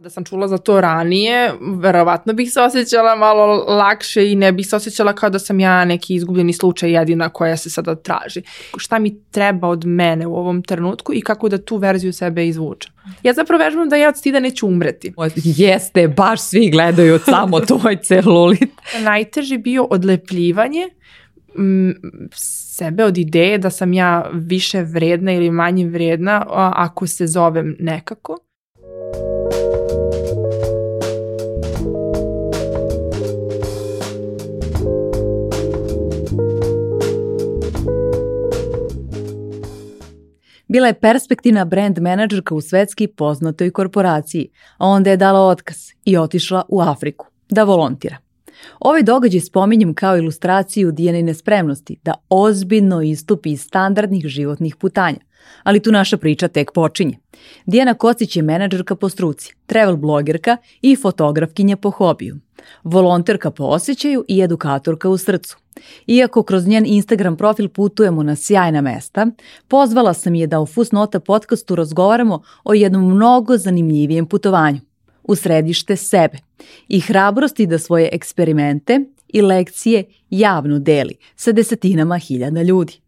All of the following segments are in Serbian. Da sam čula za to ranije, verovatno bih se osjećala malo lakše i ne bih se osjećala kao da sam ja neki izgubljeni slučaj jedina koja se sada traži. Šta mi treba od mene u ovom trenutku i kako da tu verziju sebe izvučem? Ja zapravo vežbam da ja od stida neću umreti. Jeste, baš svi gledaju samo tvoj celulit. Najteži bio odlepljivanje sebe od ideje da sam ja više vredna ili manje vredna ako se zovem nekako. Thank Bila je perspektivna brand menadžerka u svetski poznatoj korporaciji, a onda je dala otkaz i otišla u Afriku da volontira. Ovaj događaj spominjem kao ilustraciju Dijanine spremnosti da ozbiljno istupi iz standardnih životnih putanja Ali tu naša priča tek počinje. Dijana Kocić je menadžerka po struci, travel blogerka i fotografkinja po hobiju, volonterka po osjećaju i edukatorka u srcu. Iako kroz njen Instagram profil putujemo na sjajna mesta, pozvala sam je da u Fusnota podcastu razgovaramo o jednom mnogo zanimljivijem putovanju u središte sebe i hrabrosti da svoje eksperimente i lekcije javno deli sa desetinama hiljada ljudi.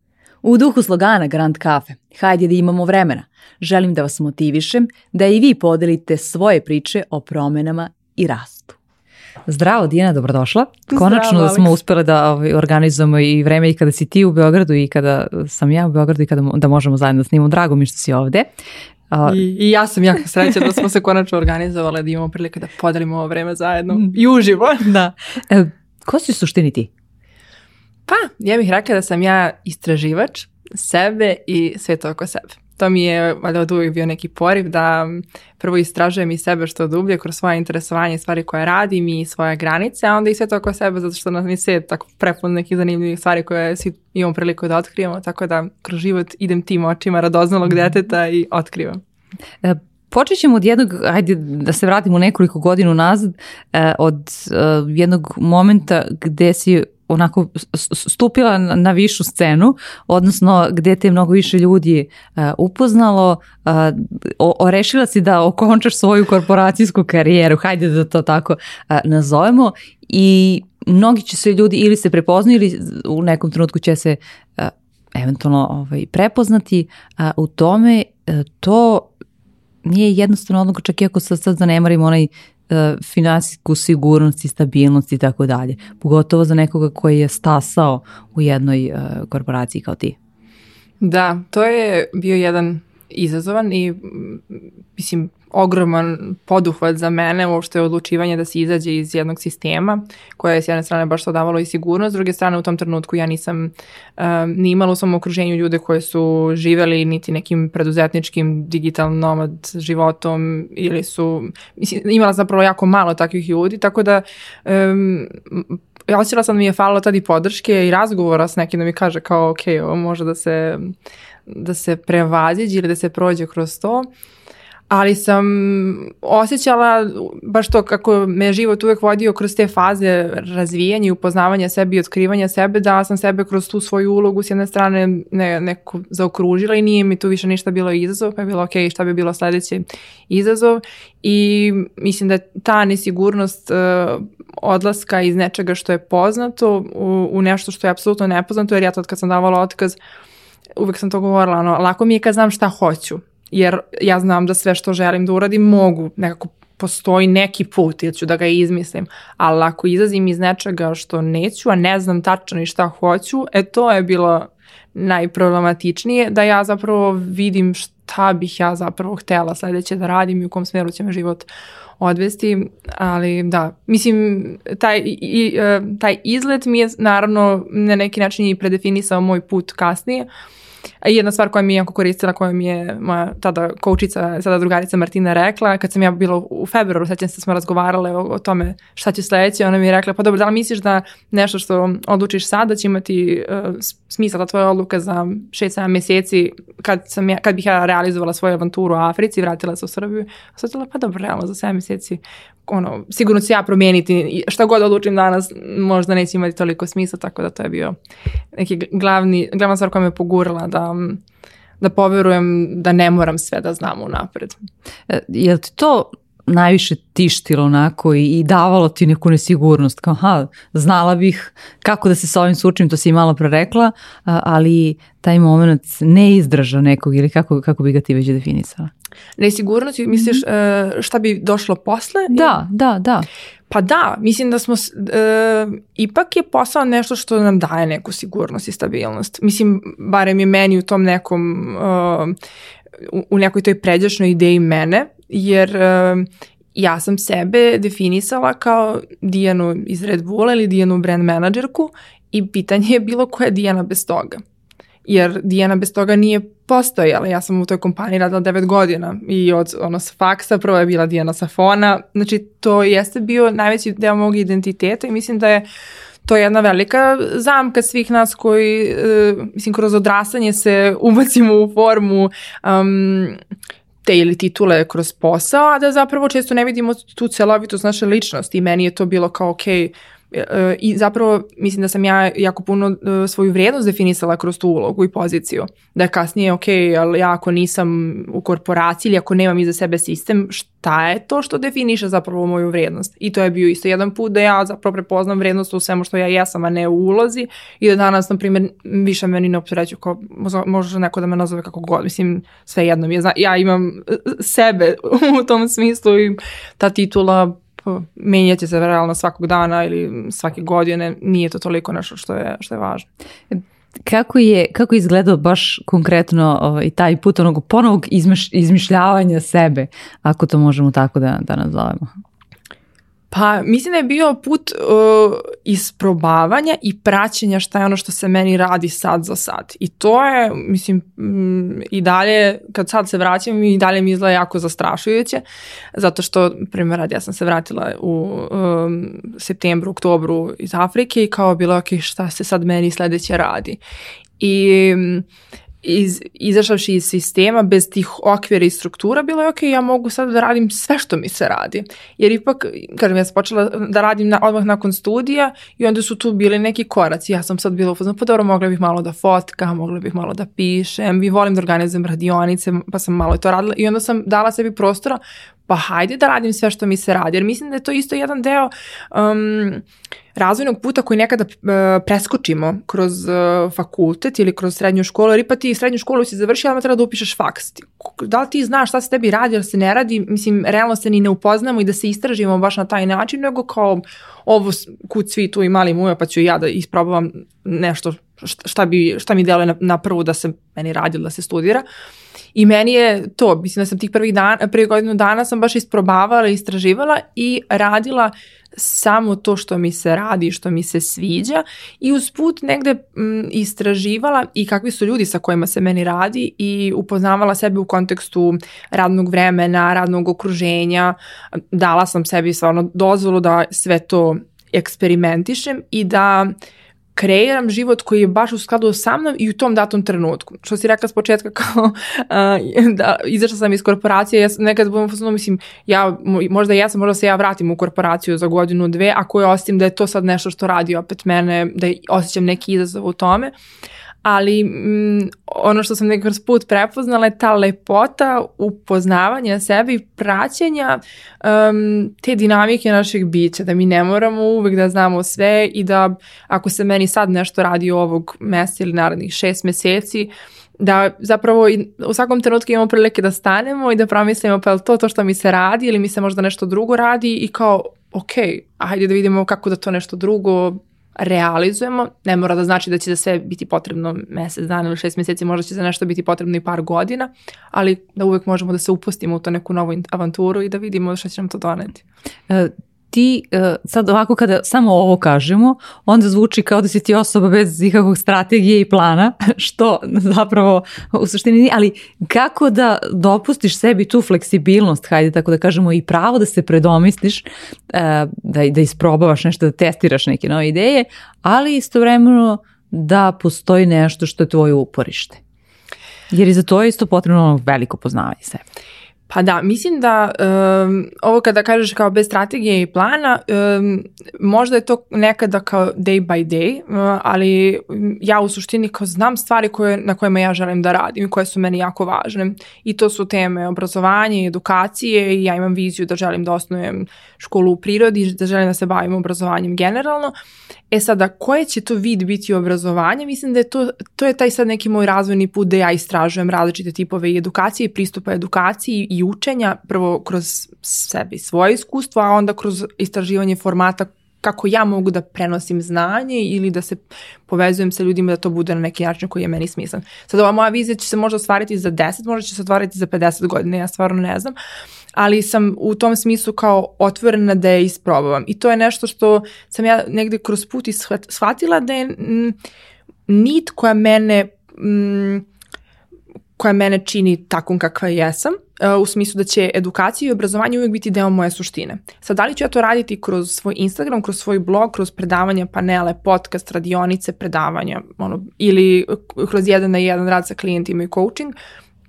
U duhu slogana Grand Cafe, hajde da imamo vremena, želim da vas motivišem da i vi podelite svoje priče o promenama i rastu. Zdravo Dijana, dobrodošla. Konačno Zdravo, smo uspeli da ovaj, organizujemo i vreme i kada si ti u Beogradu i kada sam ja u Beogradu i kada da možemo zajedno da snimamo. Drago mi što si ovde. I, I ja sam jako sreća da smo se konačno organizovali da imamo prilike da podelimo ovo vreme zajedno mm. i uživo. Da. E, ko si u suštini ti? Pa, ja bih rekla da sam ja istraživač sebe i sveta oko sebe. To mi je valjda od uvijek bio neki poriv da prvo istražujem i sebe što dublje kroz svoje interesovanje stvari koje radim i svoje granice, a onda i sve to oko sebe zato što nas mi sve tako prepun nekih zanimljivih stvari koje svi imamo priliku da otkrijemo, tako da kroz život idem tim očima radoznalog mhm. deteta i otkrivam. E, Počet ćemo od jednog, ajde da se vratimo nekoliko godinu nazad, e, od e, jednog momenta gde si onako stupila na višu scenu, odnosno gde te mnogo više ljudi e, upoznalo, uh, o, o, rešila si da okončaš svoju korporacijsku karijeru, hajde da to tako e, nazovemo i mnogi će se ljudi ili se prepoznaju ili u nekom trenutku će se eventualno ovaj, prepoznati u tome to nije jednostavno odluka, čak i ako sad, sad onaj E, finansijsku sigurnost i stabilnost i tako dalje. Pogotovo za nekoga koji je stasao u jednoj e, korporaciji kao ti. Da, to je bio jedan izazovan i mislim ogroman poduhvat za mene uopšte je odlučivanje da se izađe iz jednog sistema koje je s jedne strane baš to davalo i sigurnost, s druge strane u tom trenutku ja nisam um, ni imala u svom okruženju ljude koje su živeli niti nekim preduzetničkim digital nomad životom ili su, mislim, imala zapravo jako malo takvih ljudi, tako da um, ja osjećala sam da mi je falilo tad i podrške i razgovora s nekim da mi kaže kao ok, ovo može da se da se prevaziđe ili da se prođe kroz to. Uh, ali sam osjećala baš to kako me život uvek vodio kroz te faze razvijanja i upoznavanja sebe i otkrivanja sebe, da sam sebe kroz tu svoju ulogu s jedne strane ne, neko zaokružila i nije mi tu više ništa bilo izazov, pa je bilo ok, šta bi bilo sledeći izazov i mislim da ta nesigurnost uh, odlaska iz nečega što je poznato u, u nešto što je apsolutno nepoznato, jer ja to kad sam davala otkaz, uvek sam to govorila, ono, lako mi je kad znam šta hoću, jer ja znam da sve što želim da uradim mogu nekako postoji neki put ili ću da ga izmislim, ali ako izazim iz nečega što neću, a ne znam tačno i šta hoću, e to je bilo najproblematičnije, da ja zapravo vidim šta bih ja zapravo htela sledeće da radim i u kom smeru će me život odvesti, ali da, mislim, taj, i, e, taj izlet mi je naravno na neki način i predefinisao moj put kasnije, uh, E, jedna stvar koja mi je jako koristila, koja mi je moja tada koučica, sada drugarica Martina rekla, kad sam ja bila u februaru, sećam se da smo razgovarale o, o tome šta će sledeći, ona mi je rekla, pa dobro, da li misliš da nešto što odlučiš sada će imati uh, smisla ta tvoja odluka za 6-7 meseci kad, sam ja, kad bih ja realizovala svoju avanturu u Africi i vratila se u Srbiju, osjetila, pa dobro, realno za 7 meseci ono, sigurno ću ja promijeniti šta god odlučim danas, možda neće imati toliko smisla, tako da to je bio neki glavni, glavna stvar koja me pogurala da, da poverujem da ne moram sve da znam unapred. E, je li ti to najviše tištilo onako i, i davalo ti neku nesigurnost, kao ha, znala bih kako da se sa ovim sučim, to si i malo prorekla, ali taj moment ne izdrža nekog ili kako, kako bi ga ti već definisala? Nesigurnost, mhm. misliš e, šta bi došlo posle? Da, ili? da, da. Pa da, mislim da smo, e, ipak je posao nešto što nam daje neku sigurnost i stabilnost. Mislim, barem je meni u tom nekom, e, u, u nekoj toj pređašnoj ideji mene, jer e, ja sam sebe definisala kao Dijanu iz Red Bulla ili Dijanu brand menadžerku i pitanje je bilo koja je Dijana bez toga jer Dijana bez toga nije postojala. Ja sam u toj kompaniji radila 9 godina i od ono sa faksa prvo je bila Dijana fona. Znači to jeste bio najveći deo mog identiteta i mislim da je to jedna velika zamka svih nas koji, e, mislim, kroz odrastanje se ubacimo u formu um, te ili titule kroz posao, a da zapravo često ne vidimo tu celovitost naše ličnosti i meni je to bilo kao, okej, okay, E, i zapravo mislim da sam ja jako puno e, svoju vrijednost definisala kroz tu ulogu i poziciju. Da je kasnije, ok, ali ja ako nisam u korporaciji ili ako nemam iza sebe sistem, šta je to što definiše zapravo moju vrijednost? I to je bio isto jedan put da ja zapravo prepoznam vrijednost u svemu što ja jesam, a ne u ulozi i da danas, na primjer, više meni ne optereću ko, može neko da me nazove kako god, mislim, sve jedno mi je, ja imam e, sebe u tom smislu i ta titula menjat se realno svakog dana ili svake godine, nije to toliko nešto što je, što je važno. Kako je, kako je izgledao baš konkretno ovaj, taj put onog ponovog izmiš, izmišljavanja sebe, ako to možemo tako da, da nazovemo? Pa mislim da je bio put uh, isprobavanja i praćenja šta je ono što se meni radi sad za sad. I to je, mislim, mm, i dalje, kad sad se vraćam, i dalje mi izgleda jako zastrašujuće, zato što, primjer, ja sam se vratila u um, septembru, oktobru iz Afrike i kao bilo, ok, šta se sad meni sledeće radi. I... Um, iz, izašavši iz sistema bez tih okvira i struktura, bilo je ok, ja mogu sad da radim sve što mi se radi. Jer ipak, kažem, ja sam počela da radim na, odmah nakon studija i onda su tu bili neki koraci. Ja sam sad bila upoznala, pa dobro, mogla bih malo da fotkam, mogla bih malo da pišem i volim da organizujem radionice, pa sam malo to radila i onda sam dala sebi prostora pa hajde da radim sve što mi se radi. Jer mislim da je to isto jedan deo um, razvojnog puta koji nekada uh, preskočimo kroz uh, fakultet ili kroz srednju školu, jer pa ti srednju školu si završila, ali treba da upišeš faks. Da li ti znaš šta se tebi radi ili se ne radi, mislim, realno se ni ne upoznamo i da se istražimo baš na taj način, nego kao ovo kuc svi tu mali muja, pa ću ja da isprobavam nešto šta, bi, šta mi deluje na, na prvu da se meni radi da se studira. I meni je to, mislim da sam tih prvih dana, prvi godinu dana sam baš isprobavala, istraživala i radila samo to što mi se radi, što mi se sviđa i uz put negde m, mm, istraživala i kakvi su ljudi sa kojima se meni radi i upoznavala sebe u kontekstu radnog vremena, radnog okruženja, dala sam sebi stvarno dozvolu da sve to eksperimentišem i da uh, kreiram život koji je baš u skladu sa mnom i u tom datom trenutku. Što si rekla s početka kao uh, da izašla sam iz korporacije, ja nekad budem fazonu mislim ja možda ja sam možda se ja vratim u korporaciju za godinu dve, ako je osim da je to sad nešto što radi opet mene, da osjećam neki izazov u tome. Uh, ali mm, ono što sam nekako kroz put prepoznala je ta lepota upoznavanja sebe i praćenja um, te dinamike našeg bića, da mi ne moramo uvek da znamo sve i da ako se meni sad nešto radi ovog mesta ili narednih šest meseci, da zapravo u svakom trenutku imamo prilike da stanemo i da promislimo pa je to to što mi se radi ili mi se možda nešto drugo radi i kao ok, ajde da vidimo kako da to nešto drugo realizujemo, ne mora da znači da će za sve biti potrebno mesec dana ili šest meseci, možda će za nešto biti potrebno i par godina, ali da uvek možemo da se upustimo u to neku novu avanturu i da vidimo šta će nam to doneti. E, ti e, sad ovako kada samo ovo kažemo, onda zvuči kao da si ti osoba bez ikakvog strategije i plana, što zapravo u suštini nije, ali kako da dopustiš sebi tu fleksibilnost, hajde tako da kažemo, i pravo da se predomisliš, e, da, da isprobavaš nešto, da testiraš neke nove ideje, ali istovremeno da postoji nešto što je tvoje uporište. Jer i za to je isto potrebno veliko poznavanje sebe. Pa da, mislim da um, ovo kada kažeš kao bez strategije i plana, um, možda je to nekada kao day by day, uh, ali ja u suštini kao znam stvari koje, na kojima ja želim da radim i koje su meni jako važne. I to su teme obrazovanja i edukacije i ja imam viziju da želim da osnujem školu u prirodi, da želim da se bavim obrazovanjem generalno. E sada, koje će to vid biti obrazovanje? Mislim da je to, to je taj sad neki moj razvojni put da ja istražujem različite tipove i edukacije i pristupa edukaciji i učenja, prvo kroz sebi svoje iskustvo, a onda kroz istraživanje formata kako ja mogu da prenosim znanje ili da se povezujem sa ljudima da to bude na neki način koji je meni smislan. Sad ova moja vizija će se možda ostvariti za 10, možda će se ostvariti za 50 godina, ja stvarno ne znam, ali sam u tom smislu kao otvorena da je isprobavam. I to je nešto što sam ja negde kroz put shvatila da je mm, nit koja mene, m, mm, koja mene čini takvom kakva jesam, E, u smislu da će edukacija i obrazovanje uvijek biti deo moje suštine. Sad, da li ću ja to raditi kroz svoj Instagram, kroz svoj blog, kroz predavanja, panele, podcast, radionice, predavanja, ono, ili e, kroz jedan na jedan rad sa klijentima i coaching,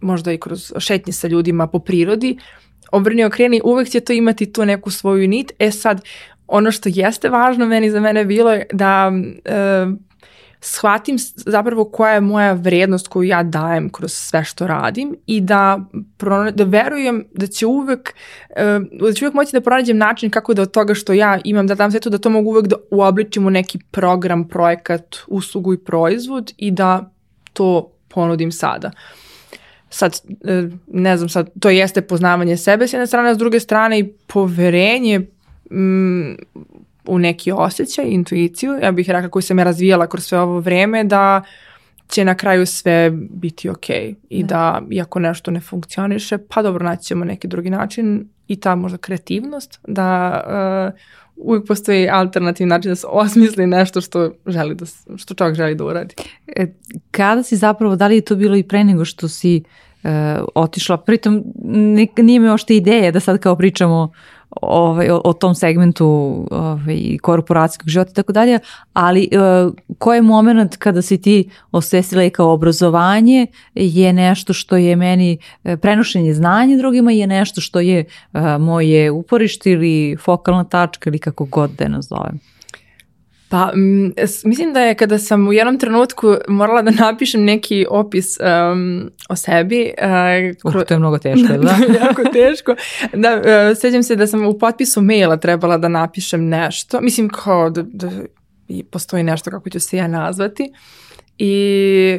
možda i kroz šetnje sa ljudima po prirodi, obrni okreni, uvek će to imati tu neku svoju nit. E sad, ono što jeste važno meni za mene bilo je da e, shvatim zapravo koja je moja vrednost koju ja dajem kroz sve što radim i da, da verujem da će uvek, eh, da ću uvek moći da pronađem način kako da od toga što ja imam da dam sve to, da to mogu uvek da uobličim u neki program, projekat, uslugu i proizvod i da to ponudim sada. Sad, eh, ne znam, sad, to jeste poznavanje sebe s jedne strane, a s druge strane i poverenje mm, u neki osjećaj, intuiciju, ja bih rekla koju sam ja razvijala kroz sve ovo vreme, da će na kraju sve biti ok i da, da iako nešto ne funkcioniše, pa dobro naći ćemo neki drugi način i ta možda kreativnost da uh, uvijek postoji alternativni način da se osmisli nešto što, želi da, što čovjek želi da uradi. E, kada si zapravo, da li je to bilo i pre nego što si uh, otišla, pritom ne, nije mi ošte ideje da sad kao pričamo ovaj, o, o tom segmentu ovaj, korporacijskog života i tako dalje, ali uh, koji je moment kada si ti osvestila i kao obrazovanje je nešto što je meni e, prenošenje znanja drugima je nešto što je uh, moje uporište ili fokalna tačka ili kako god da je nazovem. Pa m, mm, mislim da je kada sam u jednom trenutku morala da napišem neki opis um, o sebi. Eh, uh, kru... uh, to je mnogo teško, da? da? jako teško. Da, uh, eh, sjećam se da sam u potpisu maila trebala da napišem nešto. Mislim kao da, da postoji nešto kako ću se ja nazvati. Uh, I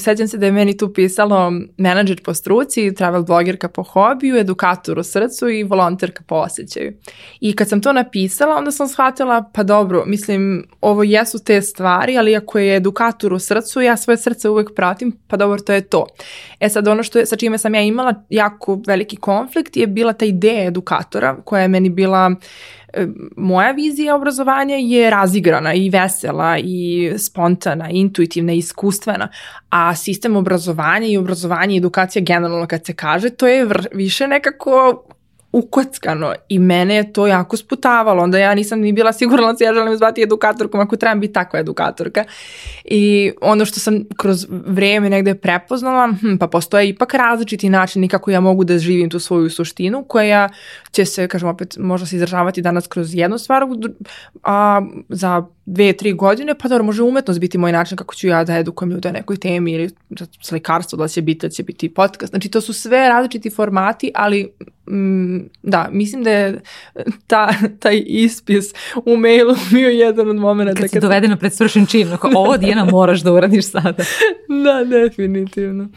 sećam se da je meni tu pisalo menadžer po struci, travel blogerka po hobiju, edukator u srcu i volonterka po osjećaju. I kad sam to napisala, onda sam shvatila, pa dobro, mislim, ovo jesu te stvari, ali ako je edukator u srcu, ja svoje srce uvek pratim, pa dobro, to je to. E sad, ono što je, sa čime sam ja imala jako veliki konflikt je bila ta ideja edukatora, koja je meni bila uh, moja vizija obrazovanja je razigrana i vesela i spontana, intuitivna i iskustvena, a sistem obrazovanja i obrazovanje i edukacija generalno kad se kaže, to je više nekako ukockano i mene je to jako sputavalo. Onda ja nisam ni bila sigurna da ja želim zvati edukatorkom ako trebam biti takva edukatorka. I ono što sam kroz vreme negde prepoznala, hm, pa postoje ipak različiti načini kako ja mogu da živim tu svoju suštinu koja će se, kažem opet, možda se izražavati danas kroz jednu stvar, a za dve, tri godine, pa dobro, može umetnost biti moj način kako ću ja da edukujem ljude o nekoj temi ili slikarstvo da će biti, da će biti podcast. Znači, to su sve različiti formati, ali mm, da, mislim da je ta, taj ispis u mailu bio jedan od momenta. Kad si kad... dovedena pred svršen čin, ako ovo Dijana moraš da uradiš sada. da, definitivno.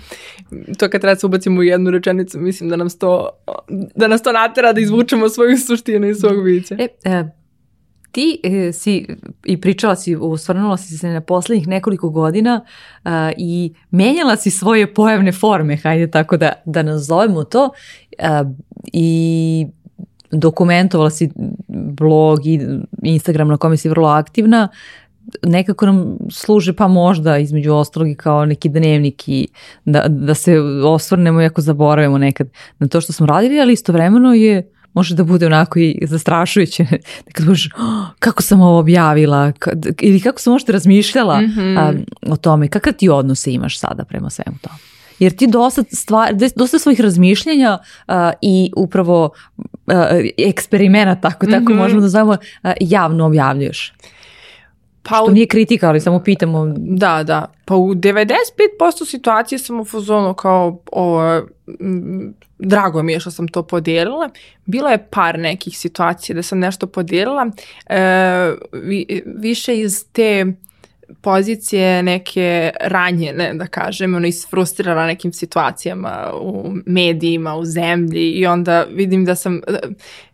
To kad treba da se ubacimo u jednu rečenicu, mislim da nam to, da nas to natera da izvučemo svoju suštinu i svog bića. E, e, ti e, si i pričala si, osvrnula si se na poslednjih nekoliko godina a, e, i menjala si svoje pojavne forme, hajde tako da, da nazovemo to, a, e, i dokumentovala si blog i Instagram na kome si vrlo aktivna nekako nam služe pa možda između ostalog i kao neki dnevnik i da, da se osvrnemo i ako zaboravimo nekad na to što smo radili, ali istovremeno je može da bude onako i zastrašujuće. Kad možeš, oh, kako sam ovo objavila kad, ili kako sam možda razmišljala mm -hmm. a, o tome, kakav ti odnose imaš sada prema svemu tomu. Jer ti dosta, stvar, dosta svojih razmišljenja a, i upravo a, eksperimenta, tako, tako mm -hmm. možemo da zovemo, a, javno objavljuješ. Pa u, Što nije kritika, ali samo pitamo. Da, da. Pa u 95% situacije sam u fazonu kao ovo, drago mi je što sam to podijelila. Bilo je par nekih situacija da sam nešto podijelila. E, vi, više iz te pozicije neke ranjene, da kažem, ono isfrustrirana nekim situacijama u medijima, u zemlji i onda vidim da sam,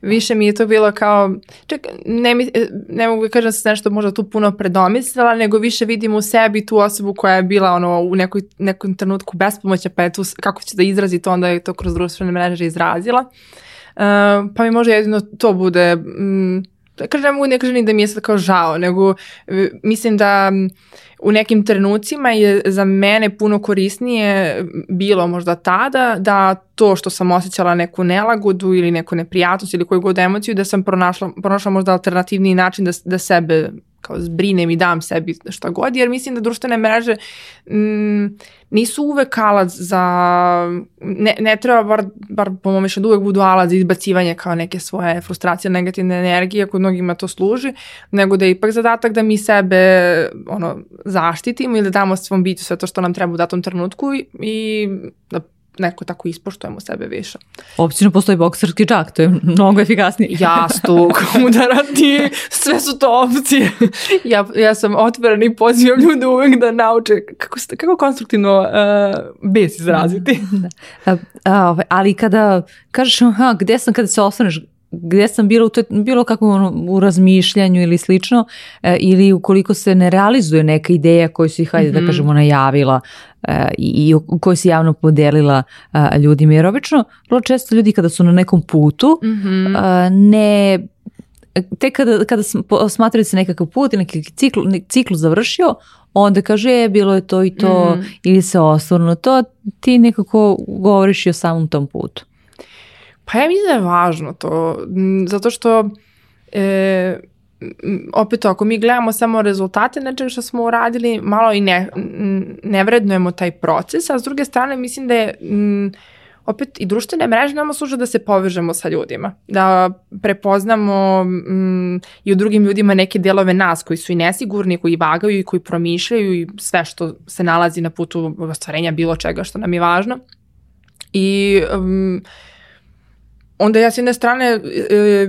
više mi je to bilo kao, ček, ne, mi, ne mogu da kažem da sam nešto možda tu puno predomislila, nego više vidim u sebi tu osobu koja je bila ono u nekoj, nekom trenutku bespomoća, pa je tu, kako će da izrazi to, onda je to kroz društvene mreže izrazila. Uh, pa mi možda jedino to bude... Mm, kažem, ne kažem ni da mi je sad kao žao, nego e, mislim da u nekim trenucima je za mene puno korisnije bilo možda tada da to što sam osjećala neku nelagodu ili neku neprijatnost ili koju god emociju da sam pronašla, pronašla možda alternativni način da, da sebe kao zbrinem i dam sebi šta god, jer mislim da društvene mreže mm, nisu uvek alac za, ne, ne treba bar, bar po mom mišljenju da uvek budu alac za izbacivanje kao neke svoje frustracije, negativne energije, kod mnogima to služi, nego da je ipak zadatak da mi sebe ono, zaštitimo ili da damo svom biću sve to što nam treba u datom trenutku i, i da neko tako ispoštujemo sebe više. Općino postoji bokserski džak, to je mnogo efikasnije. ja stuk, udarati, sve su to opcije. ja, ja sam otvorena i pozivam ljude uvek da nauče kako, kako konstruktivno uh, bes izraziti. da. A, a, ovaj, ali kada kažeš aha, gde sam kada se osvaneš, gdje sam bila u te, bilo kakvom u razmišljanju ili slično e, ili ukoliko se ne realizuje neka ideja koju si, hajde mm-hmm. da mhm. kažemo, najavila e, i, i koju si javno podelila a, e, ljudima. Jer obično, vrlo često ljudi kada su na nekom putu mm-hmm. a, e, ne tek kada, kada smatraju se nekakav put i neki cikl, ciklu završio, onda kaže je bilo je to i to mm-hmm. ili se osvrnuo to, ti nekako govoriš i o samom tom putu. Pa ja mislim da je važno to, zato što e, opet ako mi gledamo samo rezultate nečem što smo uradili, malo i ne, ne vrednujemo taj proces, a s druge strane mislim da je opet i društvene mreže nama služe da se povežemo sa ljudima, da prepoznamo i u drugim ljudima neke delove nas koji su i nesigurni, koji vagaju i koji promišljaju i sve što se nalazi na putu ostvarenja bilo čega što nam je važno. I um, onda ja s jedne strane e,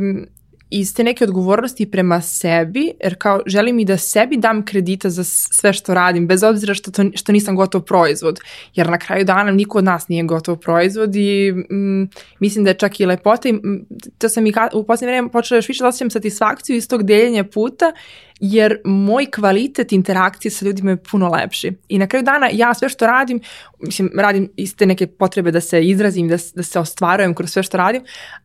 iz te neke odgovornosti prema sebi, jer kao želim i da sebi dam kredita za sve što radim, bez obzira što, to, što nisam gotov proizvod, jer na kraju dana niko od nas nije gotov proizvod i mm, mislim da je čak i lepota i mm, to sam i u posljednje vreme počela još više da osjećam satisfakciju iz tog deljenja puta, jer moj kvalitet interakcije sa ljudima je puno lepši. I na kraju dana ja sve što radim, mislim, radim iste neke potrebe da se izrazim, da, da se ostvarujem kroz sve što radim,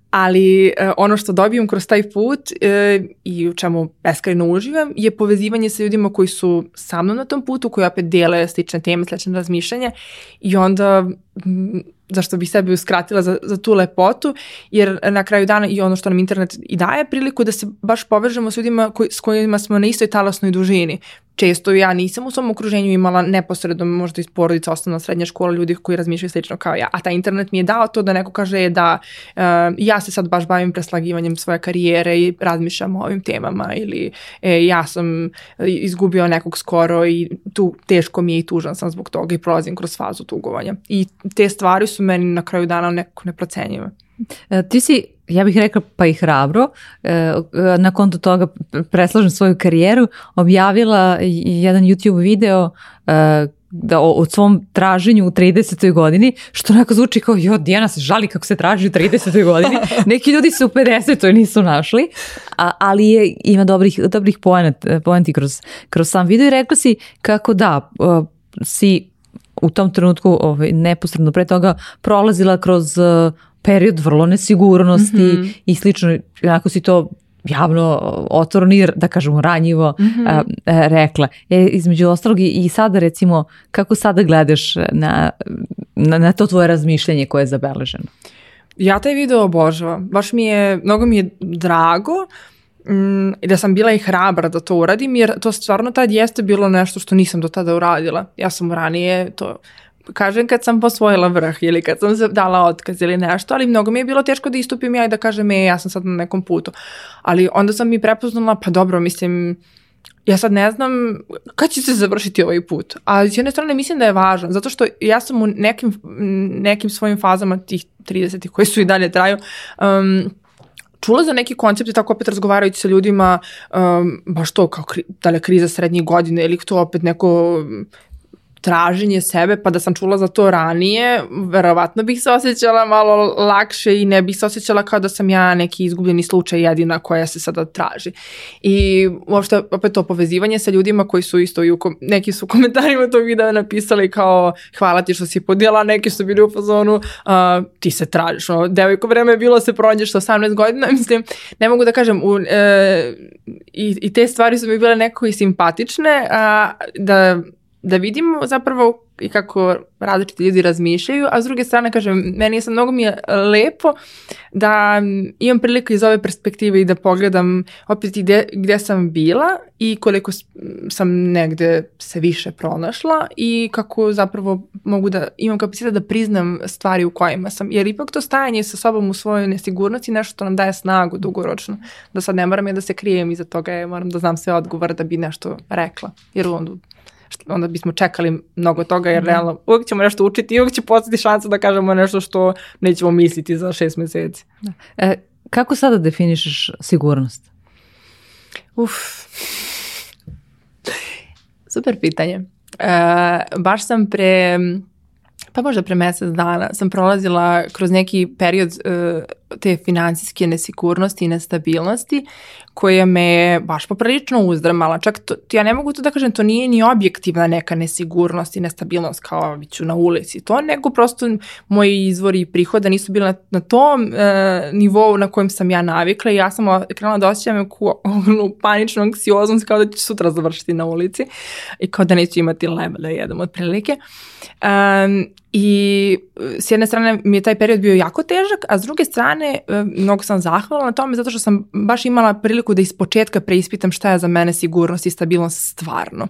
ali e, ono što dobijem kroz taj put e, i u čemu beskrajno uživam je povezivanje sa ljudima koji su sa mnom na tom putu, koji opet dele slične teme, slične razmišljanje i onda zašto bih sebi uskratila za, za tu lepotu, jer na kraju dana i ono što nam internet i daje priliku da se baš povežemo s ljudima koji, s kojima smo na istoj talasnoj dužini često ja nisam u svom okruženju imala neposredno možda iz porodica, osnovna srednja škola ljudi koji razmišljaju slično kao ja. A taj internet mi je dao to da neko kaže da uh, ja se sad baš bavim preslagivanjem svoje karijere i razmišljam o ovim temama ili e, ja sam izgubio nekog skoro i tu teško mi je i tužan sam zbog toga i prolazim kroz fazu tugovanja. I te stvari su meni na kraju dana nekako neprocenjive. E, ti si ja bih rekla pa i hrabro, e, na kontu toga preslažem svoju karijeru, objavila jedan YouTube video e, da o, o svom traženju u 30. godini, što onako zvuči kao jo, Dijana se žali kako se traži u 30. godini. Neki ljudi se u 50. nisu našli, a, ali je, ima dobrih, dobrih poent, poenti kroz, kroz sam video i rekla si kako da, uh, si u tom trenutku ovaj, neposredno pre toga prolazila kroz uh, period vrlo nesigurnosti mm -hmm. i slično, onako si to javno otvoreno i da kažemo ranjivo mm -hmm. a, a, e, rekla. E, između ostalog i sada recimo kako sada gledaš na, na, na to tvoje razmišljanje koje je zabeleženo? Ja taj video obožavam. Baš mi je, mnogo mi je drago mm, da sam bila i hrabra da to uradim jer to stvarno tad jeste bilo nešto što nisam do tada uradila. Ja sam ranije to kažem kad sam posvojila vrh ili kad sam dala otkaz ili nešto, ali mnogo mi je bilo teško da istupim ja i da kažem e, ja sam sad na nekom putu. Ali onda sam mi prepoznala, pa dobro, mislim, ja sad ne znam kad će se završiti ovaj put, a s jedne strane mislim da je važan, zato što ja sam u nekim, nekim svojim fazama tih 30 koji su i dalje traju, um, čula za neki koncept i tako opet razgovarajući sa ljudima, um, baš to kao kri, da li kriza srednjih godina ili to opet neko traženje sebe, pa da sam čula za to ranije, verovatno bih se osjećala malo lakše i ne bih se osjećala kao da sam ja neki izgubljeni slučaj jedina koja se sada traži. I uopšte, opet to povezivanje sa ljudima koji su isto i u kom, neki su u komentarima tog videa napisali kao hvala ti što si podijela, neki su bili u fazonu uh, ti se tražiš, No, devojko vreme je bilo se prođeš sa 18 godina, mislim, ne mogu da kažem, u, e, i, i te stvari su mi bile neko i simpatične, a, da da vidimo zapravo i kako različiti ljudi razmišljaju, a s druge strane, kažem, meni je sad mnogo mi je lepo da imam priliku iz ove perspektive i da pogledam opet i gde, gde sam bila i koliko sam negde se više pronašla i kako zapravo mogu da imam kapacitet da priznam stvari u kojima sam. Jer ipak to stajanje sa sobom u svojoj nesigurnosti nešto što nam daje snagu dugoročno. Da sad ne moram ja da se krijem iza toga, ja moram da znam sve odgovore da bi nešto rekla. Jer onda onda bismo čekali mnogo toga jer mm. realno uvek ćemo nešto učiti i uvek će postati šansa da kažemo nešto što nećemo misliti za šest meseci. Da. E, kako sada definišeš sigurnost? Uf. Super pitanje. E, baš sam pre pa možda pre mesec dana, sam prolazila kroz neki period uh, te financijske nesigurnosti i nestabilnosti koja me baš poprilično uzdrmala. Čak to, ja ne mogu to da kažem, to nije ni objektivna neka nesigurnost i nestabilnost kao bit ću na ulici to, nego prosto moji izvori prihoda nisu bili na, na tom e, nivou na kojem sam ja navikla i ja sam krenula da osjećam neku paničnu anksioznost kao da ću sutra završiti na ulici i kao da neću imati leba da jedem od otprilike. Um, I e, s jedne strane mi je taj period bio jako težak, a s druge strane e, mnogo sam zahvalna na tome zato što sam baš imala priliku priliku da iz početka preispitam šta je za mene sigurnost i stabilnost stvarno.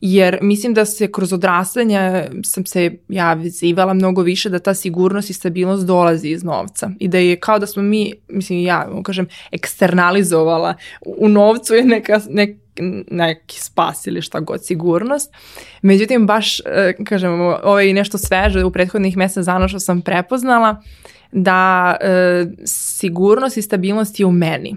Jer mislim da se kroz odrastanje sam se ja vizivala mnogo više da ta sigurnost i stabilnost dolazi iz novca i da je kao da smo mi, mislim ja kažem, eksternalizovala u novcu je neka, neka neki spas ili šta god sigurnost. Međutim, baš, eh, kažem, ovo je nešto sveže u prethodnih mjesec dana što sam prepoznala, uh, da e, sigurnost i stabilnost je u meni,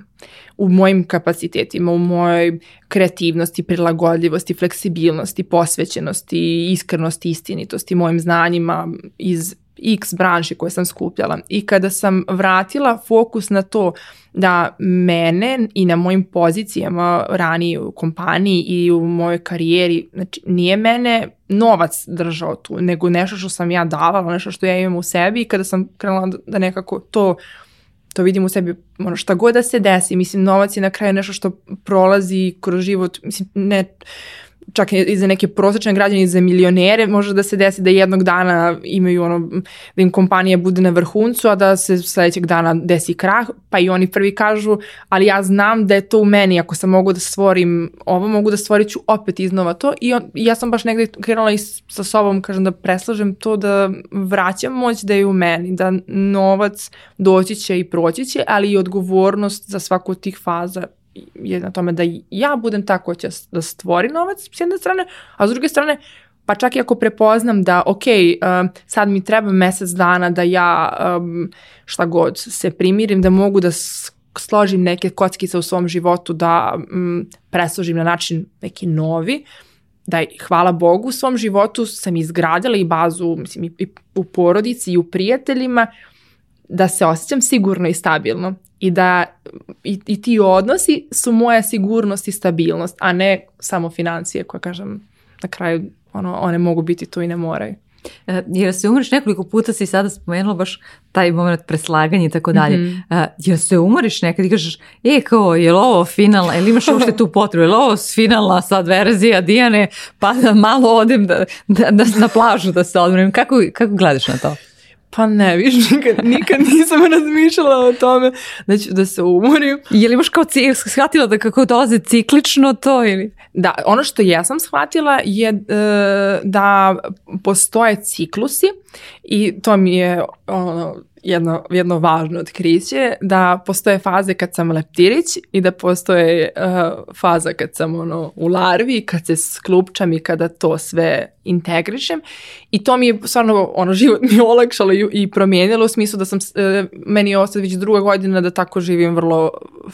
u mojim kapacitetima, u mojoj kreativnosti, prilagodljivosti, fleksibilnosti, posvećenosti, iskrenosti, istinitosti, mojim znanjima iz x branši koje sam skupljala. I kada sam vratila fokus na to da mene i na mojim pozicijama ranije u kompaniji i u mojoj karijeri, znači nije mene novac držao tu, nego nešto što sam ja davala, nešto što ja imam u sebi i kada sam krenula da, da nekako to to vidim u sebi, ono šta god da se desi, mislim novac je na kraju nešto što prolazi kroz život, mislim ne čak i za neke prosječne građane i za milionere može da se desi da jednog dana imaju ono, da im kompanija bude na vrhuncu, a da se sledećeg dana desi krah, pa i oni prvi kažu, ali ja znam da je to u meni, ako sam mogu da stvorim ovo, mogu da stvorit ću opet iznova to i on, ja sam baš negde krenula i sa sobom, kažem da preslažem to, da vraćam moć da je u meni, da novac doći će i proći će, ali i odgovornost za svaku od tih faza je na tome da ja budem ta koja će da stvori novac s jedne strane, a s druge strane pa čak i ako prepoznam da, ok, um, sad mi treba mesec dana da ja um, šta god se primirim, da mogu da složim neke kockice u svom životu, da um, presložim na način neki novi, da hvala Bogu u svom životu sam izgradila i bazu mislim, i, i u porodici i u prijateljima, da se osjećam sigurno i stabilno i da i, i ti odnosi su moja sigurnost i stabilnost, a ne samo financije koje kažem na kraju ono, one mogu biti tu i ne moraju. E, jer se umoriš nekoliko puta si sada spomenula baš taj moment preslaganja i tako dalje. Mhm. E, jer se umoriš nekad i kažeš, e kao, je li ovo finalna, ili imaš uopšte tu potrebu, je li ovo finalna sad verzija Dijane, pa da malo odem da, da, da na plažu da se odmorim. Kako, kako gledaš na to? pa ne, viš, nikad, nikad nisam razmišljala o tome da ću da se umorim. Je li baš kao shvatila da kako dolaze ciklično to ili? Da, ono što ja sam shvatila je e, da postoje ciklusi i to mi je ono, jedno, jedno važno otkriće, da postoje faze kad sam leptirić i da postoje uh, faza kad sam ono, u larvi, kad se sklupčam i kada to sve integrišem. I to mi je stvarno ono, život mi olakšalo i, i promijenilo u smislu da sam, uh, meni je ostao već druga godina da tako živim vrlo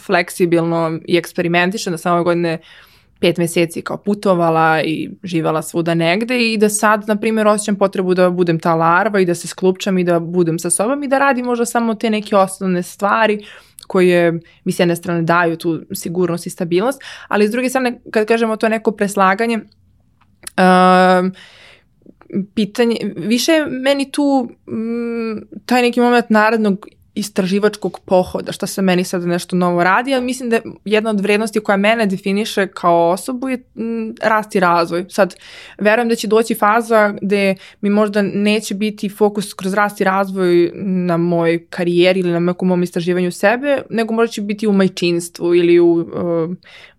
fleksibilno i eksperimentišem, da sam ove godine uh, pet meseci kao putovala i živala svuda negde i da sad, na primjer, osjećam potrebu da budem ta larva i da se sklupčam i da budem sa sobom i da radim možda samo te neke osnovne stvari koje mi s jedne strane daju tu sigurnost i stabilnost, ali s druge strane, kad kažemo to neko preslaganje, um, pitanje, više meni tu m, mm, taj neki moment narodnog istraživačkog pohoda, šta se meni sad nešto novo radi, a mislim da jedna od vrednosti koja mene definiše kao osobu je mm, rast i razvoj. Sad, verujem da će doći faza gde mi možda neće biti fokus kroz rast i razvoj na mojoj karijeri ili na nekom mom istraživanju sebe, nego možda će biti u majčinstvu ili u uh,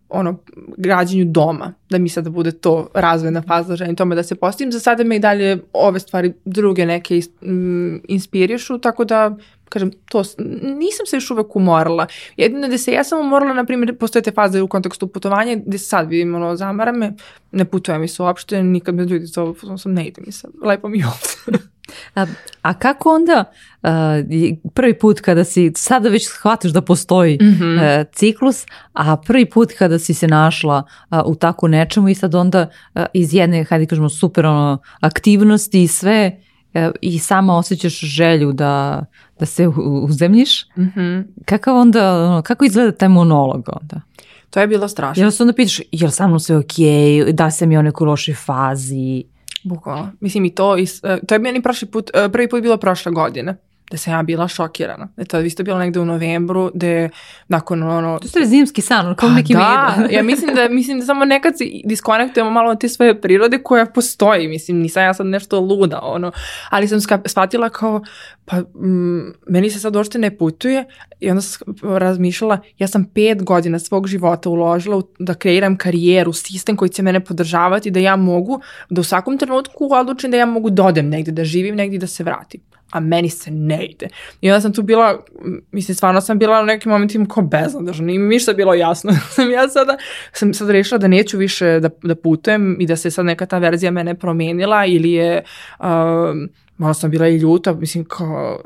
ono, građenju doma, da mi sada bude to razvojna faza, želim tome da se postavim. Za sada me i dalje ove stvari druge neke mm, inspirišu, tako da kažem, to, nisam se još uvek umorala. Jedino da se ja sam umorala, na primjer, postoje te faze u kontekstu putovanja, gde sad vidim, ono, zamara me, ne putujem i uopšte, nikad me ljudi zovu, sam, ne idem i sad, lepo mi ovde. a, a kako onda a, prvi put kada si, sada da već shvataš da postoji mm -hmm. E, a, ciklus, a prvi put kada si se našla a, u tako nečemu i sad onda a, iz jedne, hajde da kažemo, super ono, aktivnosti i sve, e, i sama osjećaš želju da da se uzemljiš, mm -hmm. kakav onda, ono, kako izgleda taj monolog onda? To je bilo strašno. Jel se onda pitaš, jel sa mnom sve okej, okay, da se mi o nekoj lošoj fazi? Bukvalno. Mislim i to, i, e, to je meni prošli put, e, prvi put bilo prošle godine da sam ja bila šokirana. Da je to isto bilo negde u novembru, da je nakon ono... To je zimski san, kao pa, neki da, ja mislim da, mislim da samo nekad se diskonektujemo malo od te svoje prirode koja postoji, mislim, nisam ja sad nešto luda, ono, ali sam shvatila kao, pa m, mm, meni se sad uopšte ne putuje i onda sam razmišljala, ja sam pet godina svog života uložila u, da kreiram karijeru, sistem koji će mene podržavati, da ja mogu, da u svakom trenutku odlučim da ja mogu dodem da negde, da živim negde da se vratim a meni se ne ide. I onda sam tu bila, mislim, stvarno sam bila u nekim momentima kao beznadržna, nije mi ništa bilo jasno. sam ja sada, sam sad rešila da neću više da, da putujem i da se sad neka ta verzija mene promenila ili je, um, malo sam bila i ljuta, mislim, kao,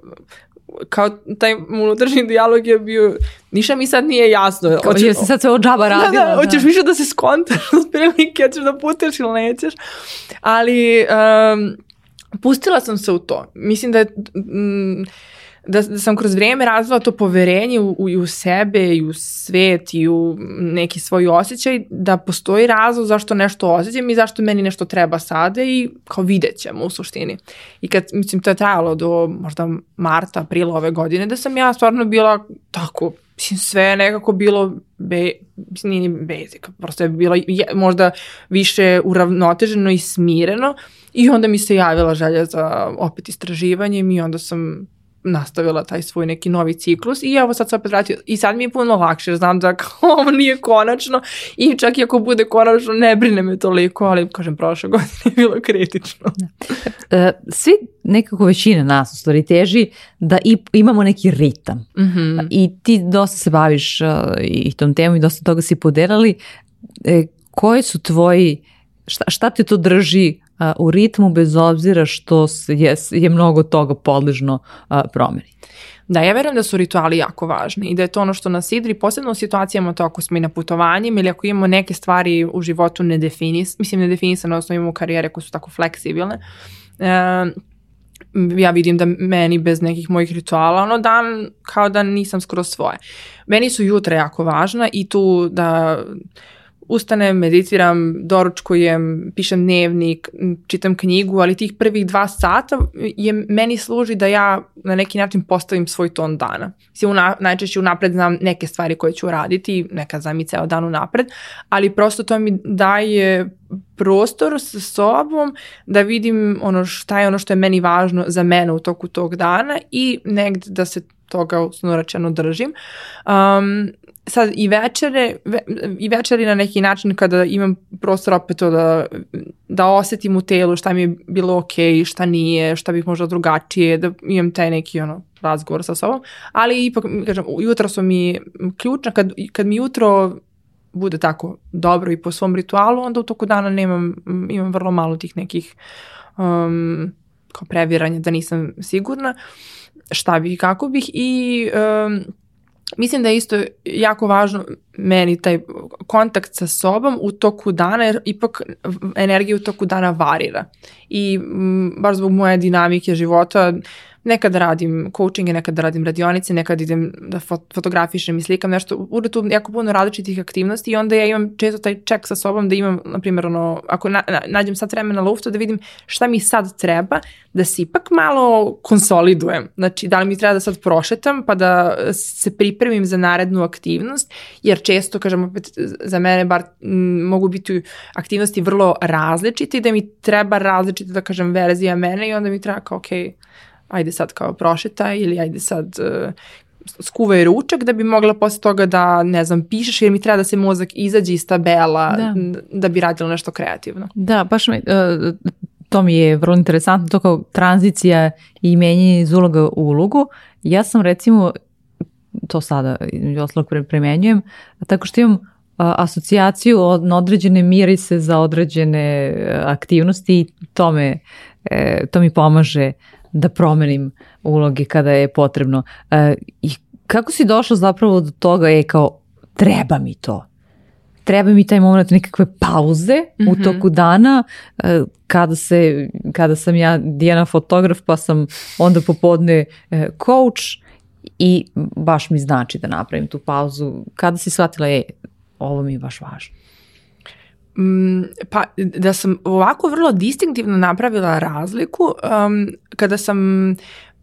kao taj unutrašnji dijalog je bio, ništa mi sad nije jasno. Kao, hoćeš, se sad sve od džaba da, da, radila. Da, da, hoćeš više da se skontaš, otprilike, hoćeš da puteš ili nećeš. Ali, um, pustila sam se u to. Mislim da je... da, da sam kroz vrijeme razvila to poverenje u, u, u sebe i u svet i u neki svoj osjećaj da postoji razlog zašto nešto osjećam i zašto meni nešto treba sada i kao vidjet ćemo u suštini. I kad, mislim, to je trajalo do možda marta, aprila ove godine da sam ja stvarno bila tako, mislim, sve je nekako bilo be, mislim, nije basic, prosto je bilo je, možda više uravnoteženo i smireno. I onda mi se javila želja za opet istraživanjem i onda sam nastavila taj svoj neki novi ciklus i evo sad se opet vratio i sad mi je puno lakše, znam da kao ovo nije konačno i čak i ako bude konačno ne brine me toliko, ali kažem prošle godine je bilo kritično. Da. E, svi nekako većina nas u stvari teži da i, imamo neki ritam mm -hmm. i ti dosta se baviš e, i tom temom i dosta toga si podelali. E, koji su tvoji, šta, šta te to drži u ritmu bez obzira što je, je mnogo toga podležno a, promeni. Da, ja verujem da su rituali jako važni i da je to ono što nas idri, posebno u situacijama to ako smo i na putovanjima ili ako imamo neke stvari u životu nedefinis, mislim nedefinisane, odnosno imamo karijere koje su tako fleksibilne. E, ja vidim da meni bez nekih mojih rituala, ono dan kao da nisam skroz svoje. Meni su jutra jako važna i tu da ustanem, meditiram, doručkujem, pišem dnevnik, čitam knjigu, ali tih prvih dva sata je, meni služi da ja na neki način postavim svoj ton dana. Mislim, una, najčešće unapred znam neke stvari koje ću raditi, neka znam i ceo dan unapred, ali prosto to mi daje prostor sa sobom da vidim ono šta je ono što je meni važno za mene u toku tog dana i negde da se toga usnoračeno rečeno držim. Um, sad i večere, ve, i večeri na neki način kada imam prostor opet to da, da osetim u telu šta mi je bilo ok, šta nije, šta bih možda drugačije, da imam taj neki ono razgovor sa sobom, ali ipak, kažem, jutro su mi ključna, kad, kad mi jutro bude tako dobro i po svom ritualu, onda u toku dana nemam, imam vrlo malo tih nekih um, kao previranja da nisam sigurna šta bih i kako bih i um, Mislim da je isto jako važno meni taj kontakt sa sobom u toku dana, jer ipak energija u toku dana varira. I m, baš zbog moje dinamike života, uh, Nekad radim coachinge, nekad radim radionice, nekad idem da fotografišem i slikam nešto. Ure tu jako puno različitih aktivnosti i onda ja imam često taj ček sa sobom da imam, na primjer, ono, ako na, na, nađem sad vremena na luftu da vidim šta mi sad treba, da se ipak malo konsolidujem. Znači, da li mi treba da sad prošetam pa da se pripremim za narednu aktivnost, jer često, kažem opet, za mene bar mogu biti aktivnosti vrlo različite i da mi treba različite, da kažem, verzija mene i onda mi treba kao, okej, okay, ajde sad kao prošetaj ili ajde sad uh, skuvaj ručak da bi mogla posle toga da, ne znam, pišeš jer mi treba da se mozak izađe iz tabela da, da bi radila nešto kreativno. Da, baš mi, uh, to mi je vrlo interesantno, to kao tranzicija i menjanje iz uloga u ulogu. Ja sam recimo, to sada oslog pre, premenjujem, tako što imam asocijaciju od, na određene mirise za određene e, aktivnosti i to, me, e, to mi pomaže da promenim uloge kada je potrebno. E, I kako si došla zapravo do toga je kao treba mi to? Treba mi taj moment nekakve pauze mm -hmm. u mhm. toku dana e, kada, se, kada sam ja Dijana fotograf pa sam onda popodne e, coach i baš mi znači da napravim tu pauzu. Kada si shvatila je ovo mi je baš važno? Mm, pa, da sam ovako vrlo distinktivno napravila razliku um, kada sam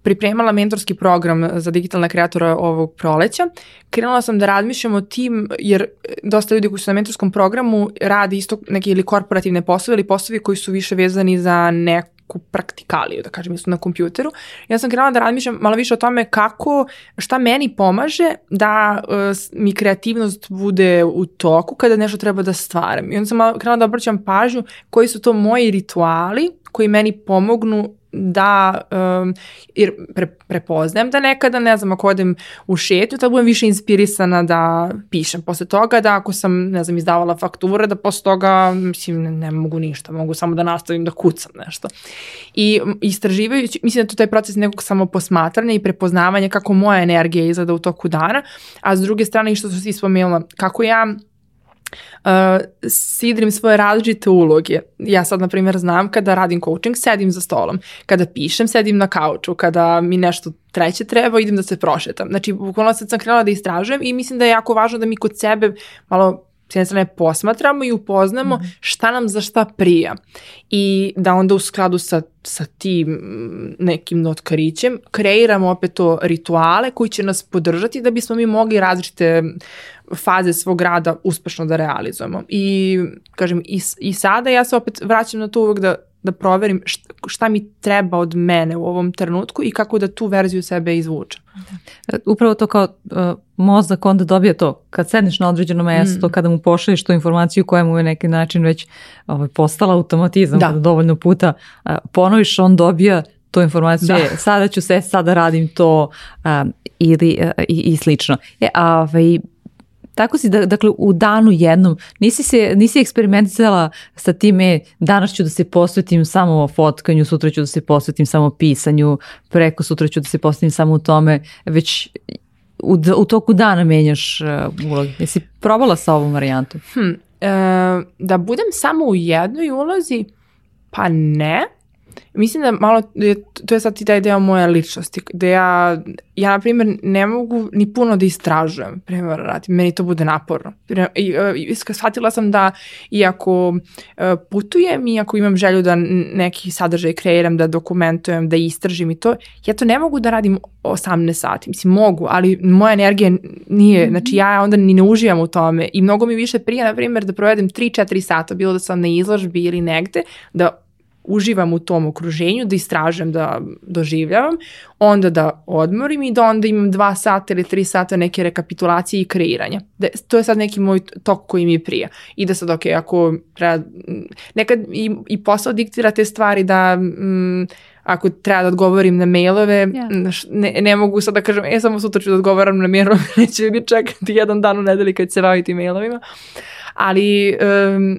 pripremala mentorski program za digitalna kreatora ovog proleća, krenula sam da razmišljam o tim, jer dosta ljudi koji su na mentorskom programu radi isto neke ili korporativne poslove ili poslovi koji su više vezani za neku neku praktikaliju, da kažem, jesu na kompjuteru. Ja sam krenula da razmišljam malo više o tome kako, šta meni pomaže da uh, mi kreativnost bude u toku kada nešto treba da stvaram. I onda sam krenula da obraćam pažnju koji su to moji rituali koji meni pomognu da, um, jer pre, prepoznajem da nekada, ne znam, ako odem u šetnju, tada budem više inspirisana da pišem. Posle toga da ako sam, ne znam, izdavala fakture, da posle toga, mislim, ne, ne mogu ništa, mogu samo da nastavim da kucam nešto. I istraživajući, mislim da to taj proces nekog samoposmatranja i prepoznavanja kako moja energija izgleda u toku dana, a s druge strane i što su svi spomenula, kako ja Uh, sidrim svoje različite uloge. Ja sad, na primjer, znam kada radim coaching, sedim za stolom. Kada pišem, sedim na kauču. Kada mi nešto treće treba, idem da se prošetam. Znači, bukvalno sad sam krenula da istražujem i mislim da je jako važno da mi kod sebe malo s jedne strane posmatramo i upoznamo mm. šta nam za šta prija i da onda u skladu sa, sa tim nekim notkarićem kreiramo opet to rituale koji će nas podržati da bismo mi mogli različite faze svog rada uspešno da realizujemo. I, kažem, i, i sada ja se opet vraćam na to uvek da, da proverim šta, šta mi treba od mene u ovom trenutku i kako da tu verziju sebe izvučem. Da. E, upravo to kao uh, mozak onda dobija to kad sedneš na određeno mesto, mm. kada mu pošalješ tu informaciju koja mu je neki način već ovaj, postala automatizam, da. dovoljno puta uh, ponoviš, on dobija tu informaciju, da. E, sada ću se, sada radim to um, ili uh, i, i slično. E, a, ovaj, Tako si, da, dakle, u danu jednom, nisi, se, nisi eksperimentisala sa time, e, danas ću da se posvetim samo o fotkanju, sutra ću da se posvetim samo pisanju, preko sutra ću da se posvetim samo u tome, već u, u toku dana menjaš uh, uloge. Jesi probala sa ovom varijantom? Hm, e, da budem samo u jednoj ulozi, pa ne. Mislim da malo, to je sad i taj deo moje ličnosti, da ja, ja na primjer ne mogu ni puno da istražujem primjer radi, meni to bude naporno. I, e, i, shvatila sam da iako e, putujem, i ako imam želju da neki sadržaj kreiram, da dokumentujem, da istražim i to, ja to ne mogu da radim 18 sati, mislim mogu, ali moja energija nije, mhm. znači ja onda ni ne uživam u tome i mnogo mi više prije, na primjer, da provedem 3-4 sata, bilo da sam na izložbi ili negde, da uživam u tom okruženju, da istražujem, da doživljavam, onda da odmorim i da onda imam dva sata ili tri sata neke rekapitulacije i kreiranja. Da, to je sad neki moj tok koji mi prija. I da sad, ok, ako treba, nekad i, i posao diktira te stvari da... Mm, ako treba da odgovorim na mailove, yeah. ne, ne mogu sad da kažem, e, samo sutra ću da odgovaram na mailove, neće mi čekati jedan dan u nedelji kad se baviti mailovima. Ali um,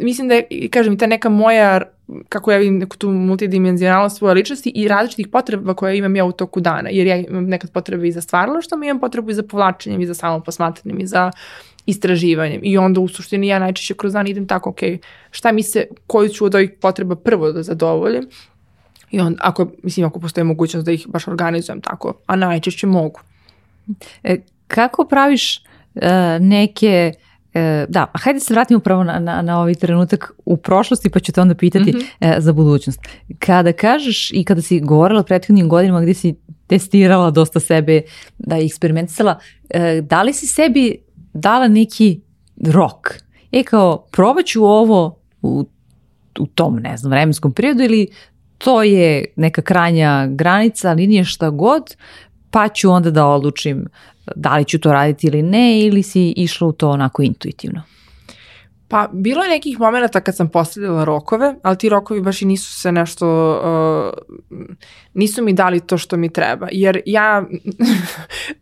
mislim da je, kažem, ta neka moja kako ja vidim neku tu multidimenzionalnost svoje ličnosti i različitih potreba koje imam ja u toku dana, jer ja imam nekad potrebe i za stvaralaštom, imam potrebu i za povlačenjem, i za samoposmatranjem i za istraživanjem. I onda u suštini ja najčešće kroz dan idem tako, ok, šta mi se, koju ću od ovih potreba prvo da zadovoljim, I onda, ako, mislim, ako postoje mogućnost da ih baš organizujem tako, a najčešće mogu. E, kako praviš uh, neke uh, E, da, hajde da se vratimo prvo na, na, na ovaj trenutak u prošlosti, pa ću te onda pitati mm -hmm. e, za budućnost. Kada kažeš i kada si govorila prethodnim godinama gde si testirala dosta sebe, da eksperimentisala, e, da li si sebi dala neki rok? E kao, probaću ovo u, u tom, ne znam, vremenskom periodu ili to je neka kranja granica, linije šta god, pa ću onda da odlučim da li ću to raditi ili ne ili si išla u to onako intuitivno? Pa bilo je nekih momenta kad sam postavljala rokove, ali ti rokovi baš i nisu se nešto, uh, nisu mi dali to što mi treba. Jer ja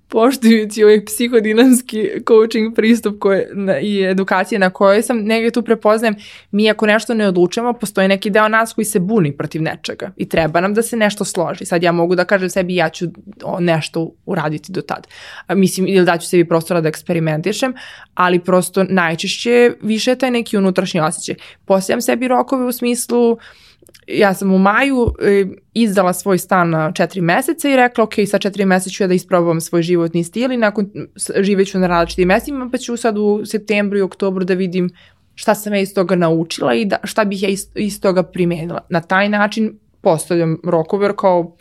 poštujući ovaj psihodinamski coaching pristup koje, na, i edukacije na kojoj sam, negdje tu prepoznajem, mi ako nešto ne odlučujemo, postoji neki deo nas koji se buni protiv nečega i treba nam da se nešto složi. Sad ja mogu da kažem sebi ja ću nešto uraditi do tad. Mislim, ili da ću sebi prostora da eksperimentišem, ali prosto najčešće više je taj neki unutrašnji osjećaj. Postavljam sebi rokove u smislu ja sam u maju e, izdala svoj stan na četiri meseca i rekla ok, sa četiri meseca ću ja da isprobavam svoj životni stil i nakon živeću na različitim mestima pa ću sad u septembru i oktobru da vidim šta sam ja iz toga naučila i da, šta bih ja iz, iz toga primenila. Na taj način postavljam rokover kao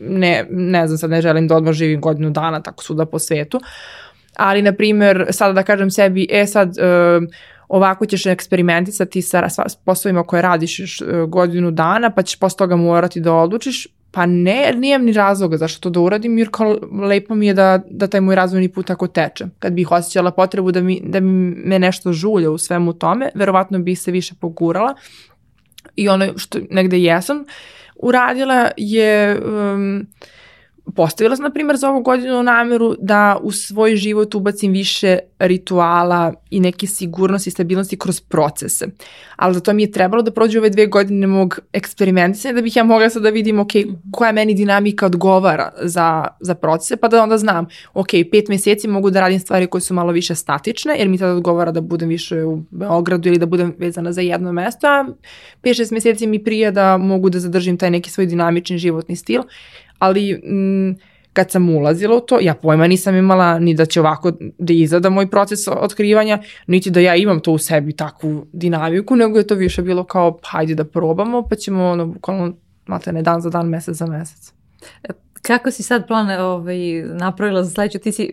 ne, ne znam sad ne želim da odmah živim godinu dana tako suda po svetu, ali na primer sada da kažem sebi e sad e, ovako ćeš eksperimentisati sa poslovima koje radiš e, godinu dana, pa ćeš posle toga morati da odlučiš, pa ne, nijem ni razloga zašto to da uradim, jer kao lepo mi je da, da taj moj razvojni put tako teče. Kad bih osjećala potrebu da mi, da mi me nešto žulja u svemu tome, verovatno bih se više pogurala i ono što negde jesam uradila je... Um, postavila sam, na primjer, za ovu godinu nameru da u svoj život ubacim više rituala i neke sigurnosti i stabilnosti kroz procese. Ali za to mi je trebalo da prođu ove dve godine mog eksperimentisanja da bih ja mogla sad da vidim, okay, koja meni dinamika odgovara za, za procese, pa da onda znam, ok, pet meseci mogu da radim stvari koje su malo više statične, jer mi tada odgovara da budem više u Beogradu ili da budem vezana za jedno mesto, a 5-6 meseci mi prija da mogu da zadržim taj neki svoj dinamični životni stil ali m, mm, kad sam ulazila u to, ja pojma nisam imala ni da će ovako da izgleda moj proces otkrivanja, niti da ja imam to u sebi takvu dinamiku, nego je to više bilo kao, hajde pa, da probamo, pa ćemo ono, bukvalno, ne dan za dan, mesec za mesec. E, kako si sad plan ovaj, napravila za sledeću? Ti si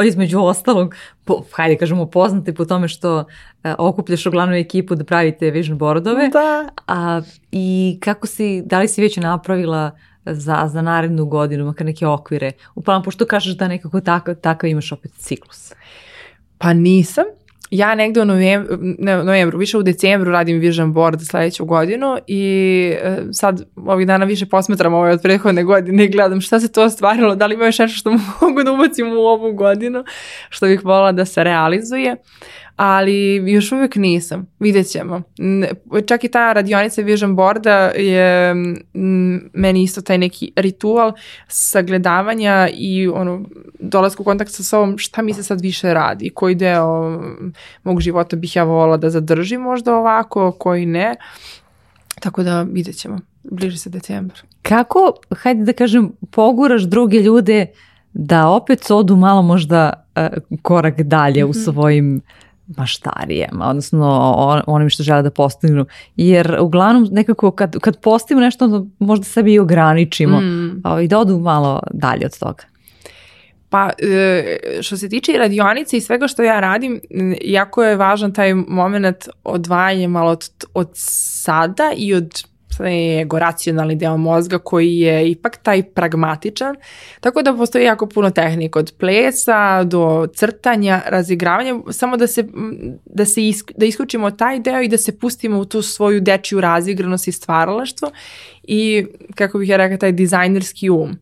e, između ostalog, po, hajde kažemo, poznati po tome što e, okupljaš uglavnom ekipu da pravite vision boardove. Da. A, I kako si, da li si već napravila za, za narednu godinu, makar neke okvire? U planu, pošto kažeš da nekako tako, tako imaš opet ciklus. Pa nisam. Ja negde u novembru, novembru, više u decembru radim vision board sledeću godinu i e, sad ovih dana više posmetram ove ovaj od prethodne godine i gledam šta se to ostvarilo, da li ima još nešto što mogu da ubacim u ovu godinu, što bih volila da se realizuje ali još uvijek nisam. Vidjet ćemo. Čak i ta radionica Vision Boarda je meni isto taj neki ritual sagledavanja i ono, dolazku u kontakt sa sobom šta mi se sad više radi, koji deo mog života bih ja volila da zadržim možda ovako, koji ne. Tako da vidjet ćemo. Bliži se decembar. Kako, hajde da kažem, poguraš druge ljude da opet odu malo možda e, korak dalje mm -hmm. u mhm. svojim maštarijama, odnosno onim što žele da postignu. Jer uglavnom nekako kad, kad postavimo nešto, onda možda sebi i ograničimo mm. i da odu malo dalje od toga. Pa e, što se tiče radionice i svega što ja radim, jako je važan taj moment odvajanje malo od, od sada i od kasnije ovaj, nego racionalni deo mozga koji je ipak taj pragmatičan. Tako da postoji jako puno tehnika od plesa do crtanja, razigravanja, samo da se, da se isk, da isključimo taj deo i da se pustimo u tu svoju dečiju razigranost i stvaralaštvo i kako bih ja rekla taj dizajnerski um.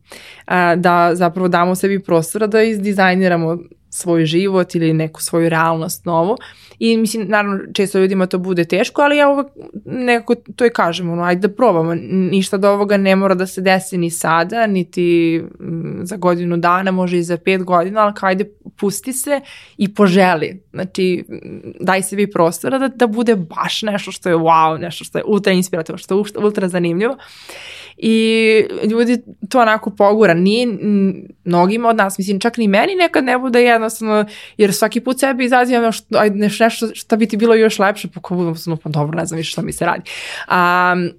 Da zapravo damo sebi prostora da izdizajniramo svoj život ili neku svoju realnost novu. I mislim, naravno, često ljudima to bude teško, ali ja uvek nekako to i kažem, ono, ajde da probamo. Ništa od ovoga ne mora da se desi ni sada, niti mm, za godinu dana, može i za pet godina, ali ajde pusti se i poželi. Znači, daj sebi prostora da, da bude baš nešto što je wow, nešto što je ultra inspirativno, što je ultra zanimljivo i ljudi to onako pogura. ni mnogima od nas, mislim čak ni meni nekad ne bude jednostavno, jer svaki put sebi izazivam još nešto, nešto šta bi ti bilo još lepše, pa kao budem, pa dobro, ne znam više šta mi se radi. A, um,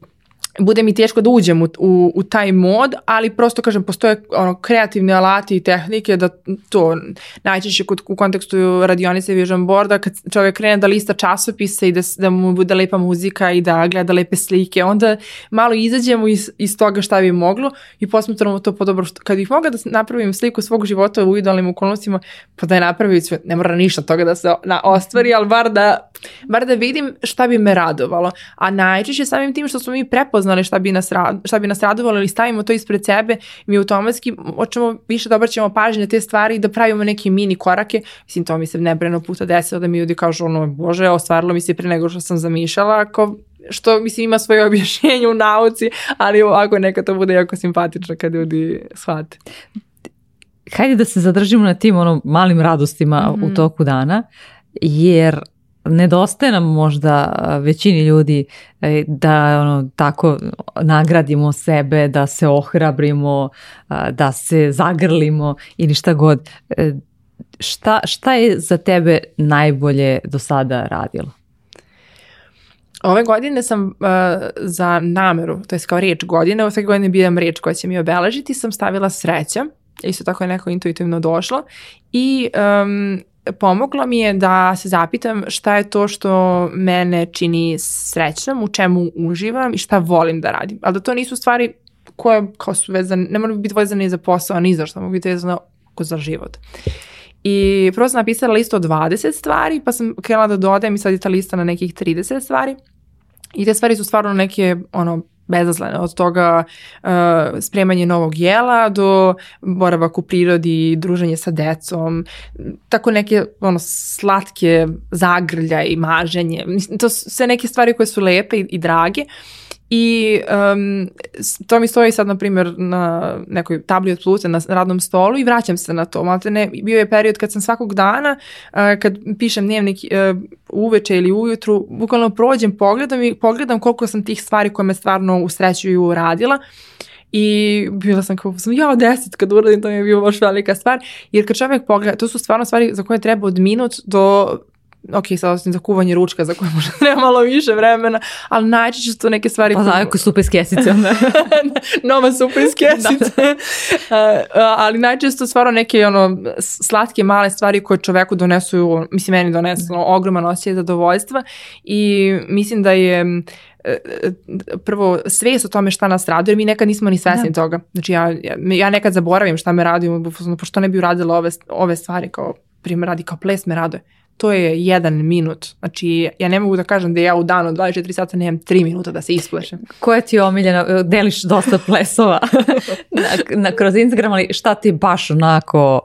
bude mi teško da uđem u, u, u taj mod, ali prosto kažem postoje ono kreativne alati i tehnike da to najčešće kod, u kontekstu radionice Vision Boarda kad čovjek krene da lista časopise i da, da mu bude lepa muzika i da gleda lepe slike, onda malo izađemo iz, iz toga šta bi moglo i posmatramo to po dobro. Što, kad bih mogla da napravim sliku svog života u idealnim okolnostima, pa da je napravim, ne mora ništa toga da se na, ostvari, ali bar da, bar da vidim šta bi me radovalo. A najčešće samim tim što smo mi prepoznali prepoznali šta bi nas, ra, šta bi nas radovalo ili stavimo to ispred sebe, mi automatski očemo, više da obraćamo pažnje na te stvari i da pravimo neke mini korake. Mislim, to mi se nebreno puta desilo da mi ljudi kažu ono, bože, ostvarilo mi se pre nego što sam zamišljala, ako što mislim ima svoje objašnjenje u nauci, ali ovako neka to bude jako simpatično kad ljudi shvate. Hajde da se zadržimo na tim ono malim radostima mm -hmm. u mhm. toku dana, jer nedostaje nam možda većini ljudi e, da ono, tako nagradimo sebe, da se ohrabrimo, da se zagrlimo ili šta god. E, šta, šta je za tebe najbolje do sada radilo? Ove godine sam uh, za nameru, to je kao reč godine, u svake godine biram reč koja će mi obeležiti, sam stavila sreća, isto tako je neko intuitivno došlo i um, pomoglo mi je da se zapitam šta je to što mene čini srećnom, u čemu uživam i šta volim da radim. Ali da to nisu stvari koje kao su vezane, ne moram biti vezane za posao, ni za što, mogu biti vezane za život. I prvo sam napisala listu od 20 stvari, pa sam krenula da dodajem i sad je ta lista na nekih 30 stvari. I te stvari su stvarno neke, ono, bezazlene od toga uh, spremanje novog jela do boravak u prirodi, druženje sa decom, tako neke ono, slatke zagrlja i maženje, to su sve neke stvari koje su lepe i, i drage, uh, I um, to mi stoji sad, na primjer, na nekoj tabli od plute na radnom stolu i vraćam se na to. Malte ne, bio je period kad sam svakog dana, uh, kad pišem dnevnik uh, uveče ili ujutru, bukvalno prođem pogledom i pogledam koliko sam tih stvari koje me stvarno usrećuju radila. I bila sam kao, sam, jao, deset kad uradim, to mi je bio baš velika stvar. Jer kad čovjek pogleda, to su stvarno stvari za koje treba od minut do ok, sa osim za kuvanje ručka za koje možda treba malo više vremena, ali najčešće su to neke stvari... Pa znam, koje... supe iz kesice. Nova supe iz da. kesice. ali najčešće su stvarno neke ono, slatke male stvari koje čoveku donesu, mislim meni donesu no, da. ogroman osjećaj zadovoljstva i mislim da je e, e, prvo svijest o tome šta nas radi, jer mi nekad nismo ni svesni da. toga. Znači ja, ja, ja nekad zaboravim šta me radi, pošto ne bi uradila ove, ove stvari kao primjer radi kao ples me raduje to je jedan minut. Znači, ja ne mogu da kažem da ja u danu 24 sata nemam 3 minuta da se isplešem. Koja ti je omiljena, e, deliš dosta plesova na, na, kroz Instagram, ali šta ti baš onako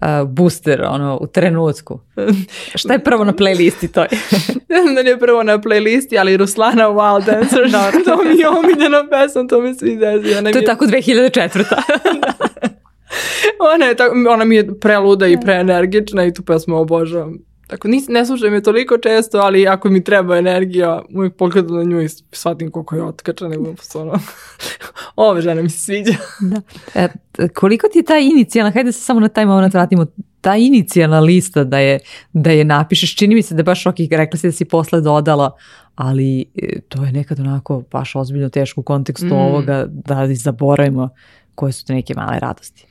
e, booster ono, u trenutku? Šta je prvo na playlisti to ne da nije prvo na playlisti, ali Ruslana Wild Dancer, da, da. to mi je omiljena pesma, to mi se izvezi. To je, je tako 2004. Da. ona, je tako, ona mi je preluda i preenergična i tu pesmu obožavam. Tako, nis, ne slušam je toliko često, ali ako mi treba energija, uvijek pogledam na nju i shvatim koliko je otkača, nego ono, ove žene mi se sviđa. da. E, koliko ti je ta inicijalna, hajde da se samo na taj moment vratimo, ta inicijalna lista da je, da je napišeš, čini mi se da je baš ok, rekla si da si posle dodala, ali e, to je nekad onako baš ozbiljno teško u kontekstu mm. ovoga da zaboravimo koje su to neke male radosti.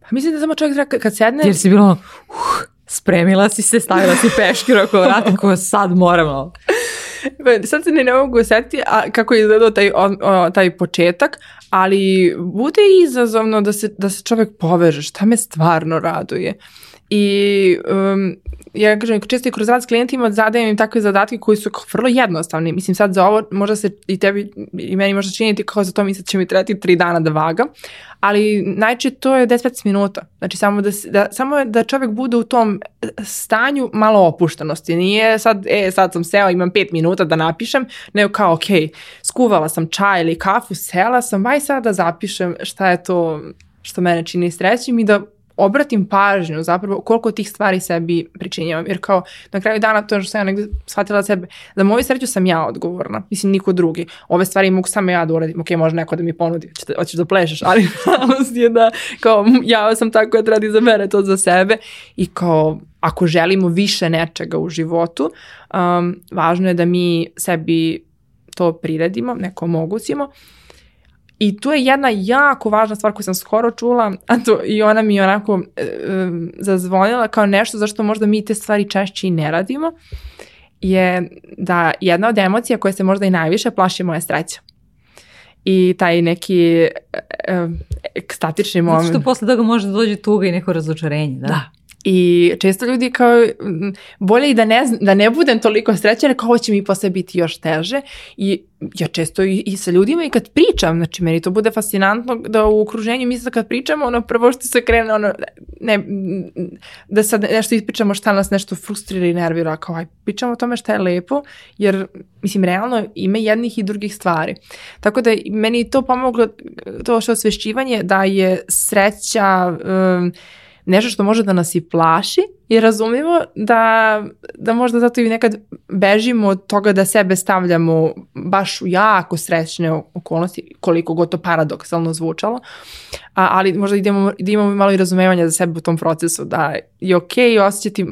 Pa mislim da samo čovjek treba kad sedne... Jer si bilo ono, uh, spremila si se, stavila si peškir oko vrata, ko sad moramo sad se ne, ne mogu setiti a, kako je izgledao taj, o, o, taj početak, ali bude izazovno da se, da se čovek poveže, šta me stvarno raduje. I um, ja kažem, često i kroz rad s klijentima zadajem im takve zadatke koji su vrlo jednostavni. Mislim, sad za ovo možda se i tebi i meni možda činiti da kao za to mi sad će mi trebati tri dana da vaga, ali najčešće to je 10-15 minuta. Znači, samo da, da, samo da čovek bude u tom stanju malo opuštenosti. Nije sad, e, sad sam seo, imam 5 minuta, minuta da napišem, ne kao, ok, skuvala sam čaj ili kafu, sela sam, aj sad da zapišem šta je to što mene čini srećim i da obratim pažnju zapravo koliko tih stvari sebi pričinjavam. Jer kao na kraju dana to što sam ja negdje shvatila sebe, za moju sreću sam ja odgovorna, mislim niko drugi. Ove stvari mogu samo ja da uradim, ok, može neko da mi ponudi, hoćeš da, da plešeš, ali realnost je da kao ja sam ta koja treba da izabere to za sebe i kao ako želimo više nečega u životu, um, važno je da mi sebi to priredimo, neko omogućimo. I tu je jedna jako važna stvar koju sam skoro čula, a to i ona mi je onako e, e, zazvonila kao nešto zašto možda mi te stvari češće i ne radimo, je da jedna od emocija koje se možda i najviše plašimo je sreća i taj neki e, e ekstatični moment. Zato što posle toga može da dođe tuga i neko razočarenje, da? Da, I često ljudi kao, bolje i da ne, da ne budem toliko srećena, kao će mi posle biti još teže. I ja često i, i sa ljudima i kad pričam, znači meni to bude fascinantno da u okruženju mi sad kad pričamo, ono prvo što se krene, ono, ne, da sad nešto ispričamo šta nas nešto frustrira i nervira, kao aj, pričamo o tome šta je lepo, jer, mislim, realno ima jednih i drugih stvari. Tako da meni to pomoglo, to što osvešćivanje da je sreća, um, nešto što može da nas i plaši, je razumljivo da, da možda zato i nekad bežimo od toga da sebe stavljamo baš u jako srećne okolnosti, koliko god to paradoksalno zvučalo, a, ali možda idemo, da imamo malo i razumevanja za sebe u tom procesu, da je okej okay osjećati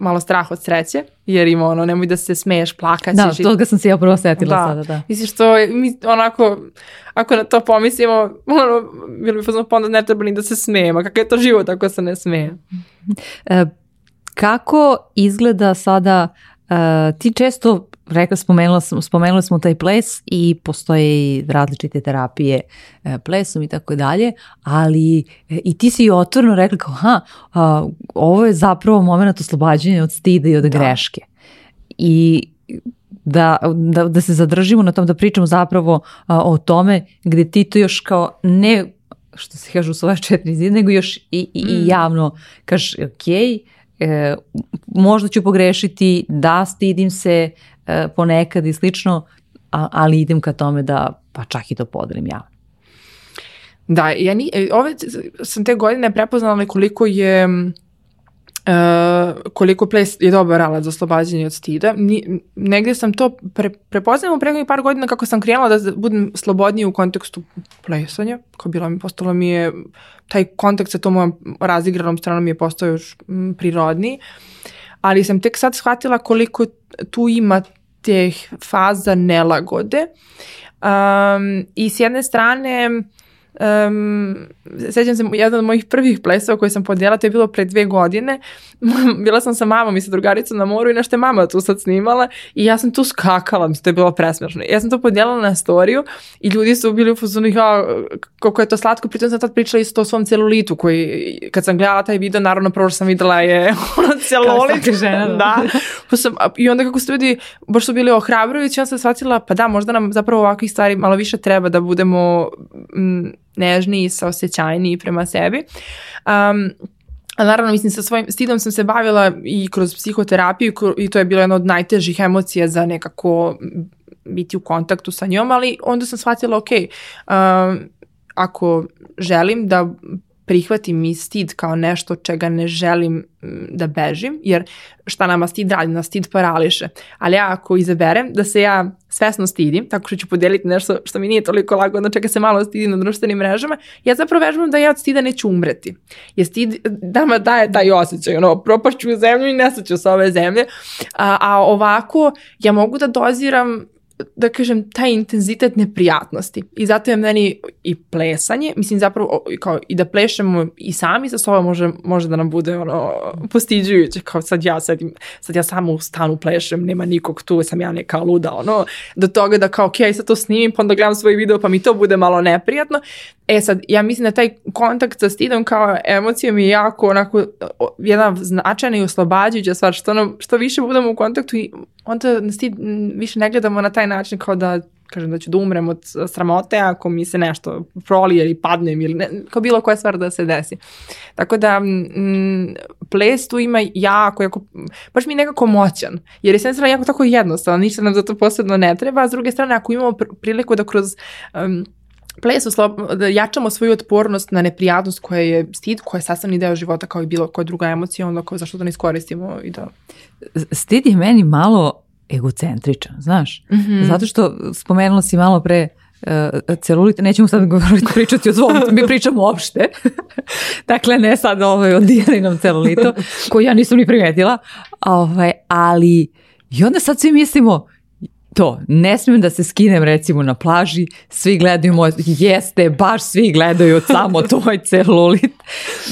malo strah od sreće, jer ima ono, nemoj da se smeješ, plakaćeš. Da, to toga sam se ja prvo setila da. sada, da. Misliš što, mi onako, ako na to pomislimo, ono, bilo bi pozno pa onda ne treba ni da se smejemo, kakav je to život ako se ne smeje? E, Kako izgleda sada, uh, ti često, rekla, spomenula, sam, spomenuli smo taj ples i postoje i različite terapije uh, plesom i tako dalje, ali e, i ti si i otvorno rekla kao, ha, uh, ovo je zapravo moment oslobađanja od stida i od da. greške. I da, da, da se zadržimo na tom, da pričamo zapravo a, o tome gde ti to još kao ne, što se kaže u svoje četiri zide, nego još i, i, i mm. javno kažeš, ok, e, možda ću pogrešiti, da stidim se e, ponekad i slično, a, ali idem ka tome da pa čak i to podelim ja. Da, ja ni, e, ove sam te godine prepoznala koliko je Uh, koliko ples je dobar alat za oslobađanje od stida. Ni, negde sam to pre, prepoznala u prethodnih par godina kako sam krenula da budem slobodnija u kontekstu plesanja. Kao bilo mi, postalo mi je, taj kontakt sa tom razigranom stranom je postao još m, prirodniji. Ali sam tek sad shvatila koliko tu ima teh faza nelagode. Um, I s jedne strane, Um, sjećam se, jedan od mojih prvih plesova koji sam podijela, to je bilo pre dvije godine. Bila sam sa mamom i sa drugaricom na moru i nešto je mama tu sad snimala i ja sam tu skakala, to je bilo presmešno. Ja sam to podijela na storiju i ljudi su bili u fazonu, ja, kako je to slatko, pritom sam tad pričala isto o svom celulitu koji, kad sam gledala taj video, naravno prvo što sam videla je ono celulit. žena. da. da. Pa sam, I onda kako su ljudi, baš su bili ohrabrujući, ja sam shvatila, pa da, možda nam zapravo ovakvih stvari malo više treba da budemo m, nežniji, saosećajniji prema sebi. Um, A naravno, mislim, sa svojim stidom sam se bavila i kroz psihoterapiju i to je bilo jedna od najtežih emocija za nekako biti u kontaktu sa njom, ali onda sam shvatila, ok, um, ako želim da prihvatim i stid kao nešto čega ne želim mm, da bežim, jer šta nama stid radi, nas stid parališe. Ali ja ako izaberem da se ja svesno stidim, tako što ću podeliti nešto što mi nije toliko lagodno, čeka se malo stidim na društvenim mrežama, ja zapravo vežbam da ja od stida neću umreti. Jer stid nama daje taj osjećaj, ono, propašću u zemlju i nestaću sa ove zemlje. A, a ovako, ja mogu da doziram da kažem, taj intenzitet neprijatnosti. I zato je meni i plesanje, mislim zapravo kao i da plešemo i sami sa sobom može, može da nam bude ono postiđujuće, kao sad ja sedim, sad ja samo u stanu plešem, nema nikog tu, sam ja neka luda, ono, do toga da kao, ok, sad to snimim, pa onda gledam svoj video, pa mi to bude malo neprijatno. E sad, ja mislim da taj kontakt sa stidom kao emocijom je jako onako jedna značajna i oslobađajuća stvar, što, nam, što više budemo u kontaktu i onda da sti, više ne gledamo na taj način kao da kažem da ću da umrem od sramote ako mi se nešto prolije ili padnem ili ne, kao bilo koja stvar da se desi. Tako da m, ples tu ima jako, jako, baš mi je nekako moćan, jer je s jedne jako tako jednostavno, ništa nam za to posebno ne treba, a s druge strane ako imamo priliku da kroz um, ples, oslo, da jačamo svoju otpornost na neprijatnost koja je stid, koja je sastavni deo života kao i bilo koja druga emocija, onda kao zašto da ne iskoristimo i da... Stid je meni malo egocentričan, znaš? Mm -hmm. Zato što spomenula si malo pre uh, eh, celulit, nećemo sad govoriti, pričati o zvom, mi pričamo opšte. dakle, ne sad ovaj, o dijelinom celulitu, koji ja nisam ni primetila, ovaj, ali i onda sad svi mislimo, to, ne smijem da se skinem recimo na plaži, svi gledaju moj, jeste, baš svi gledaju samo tvoj celulit,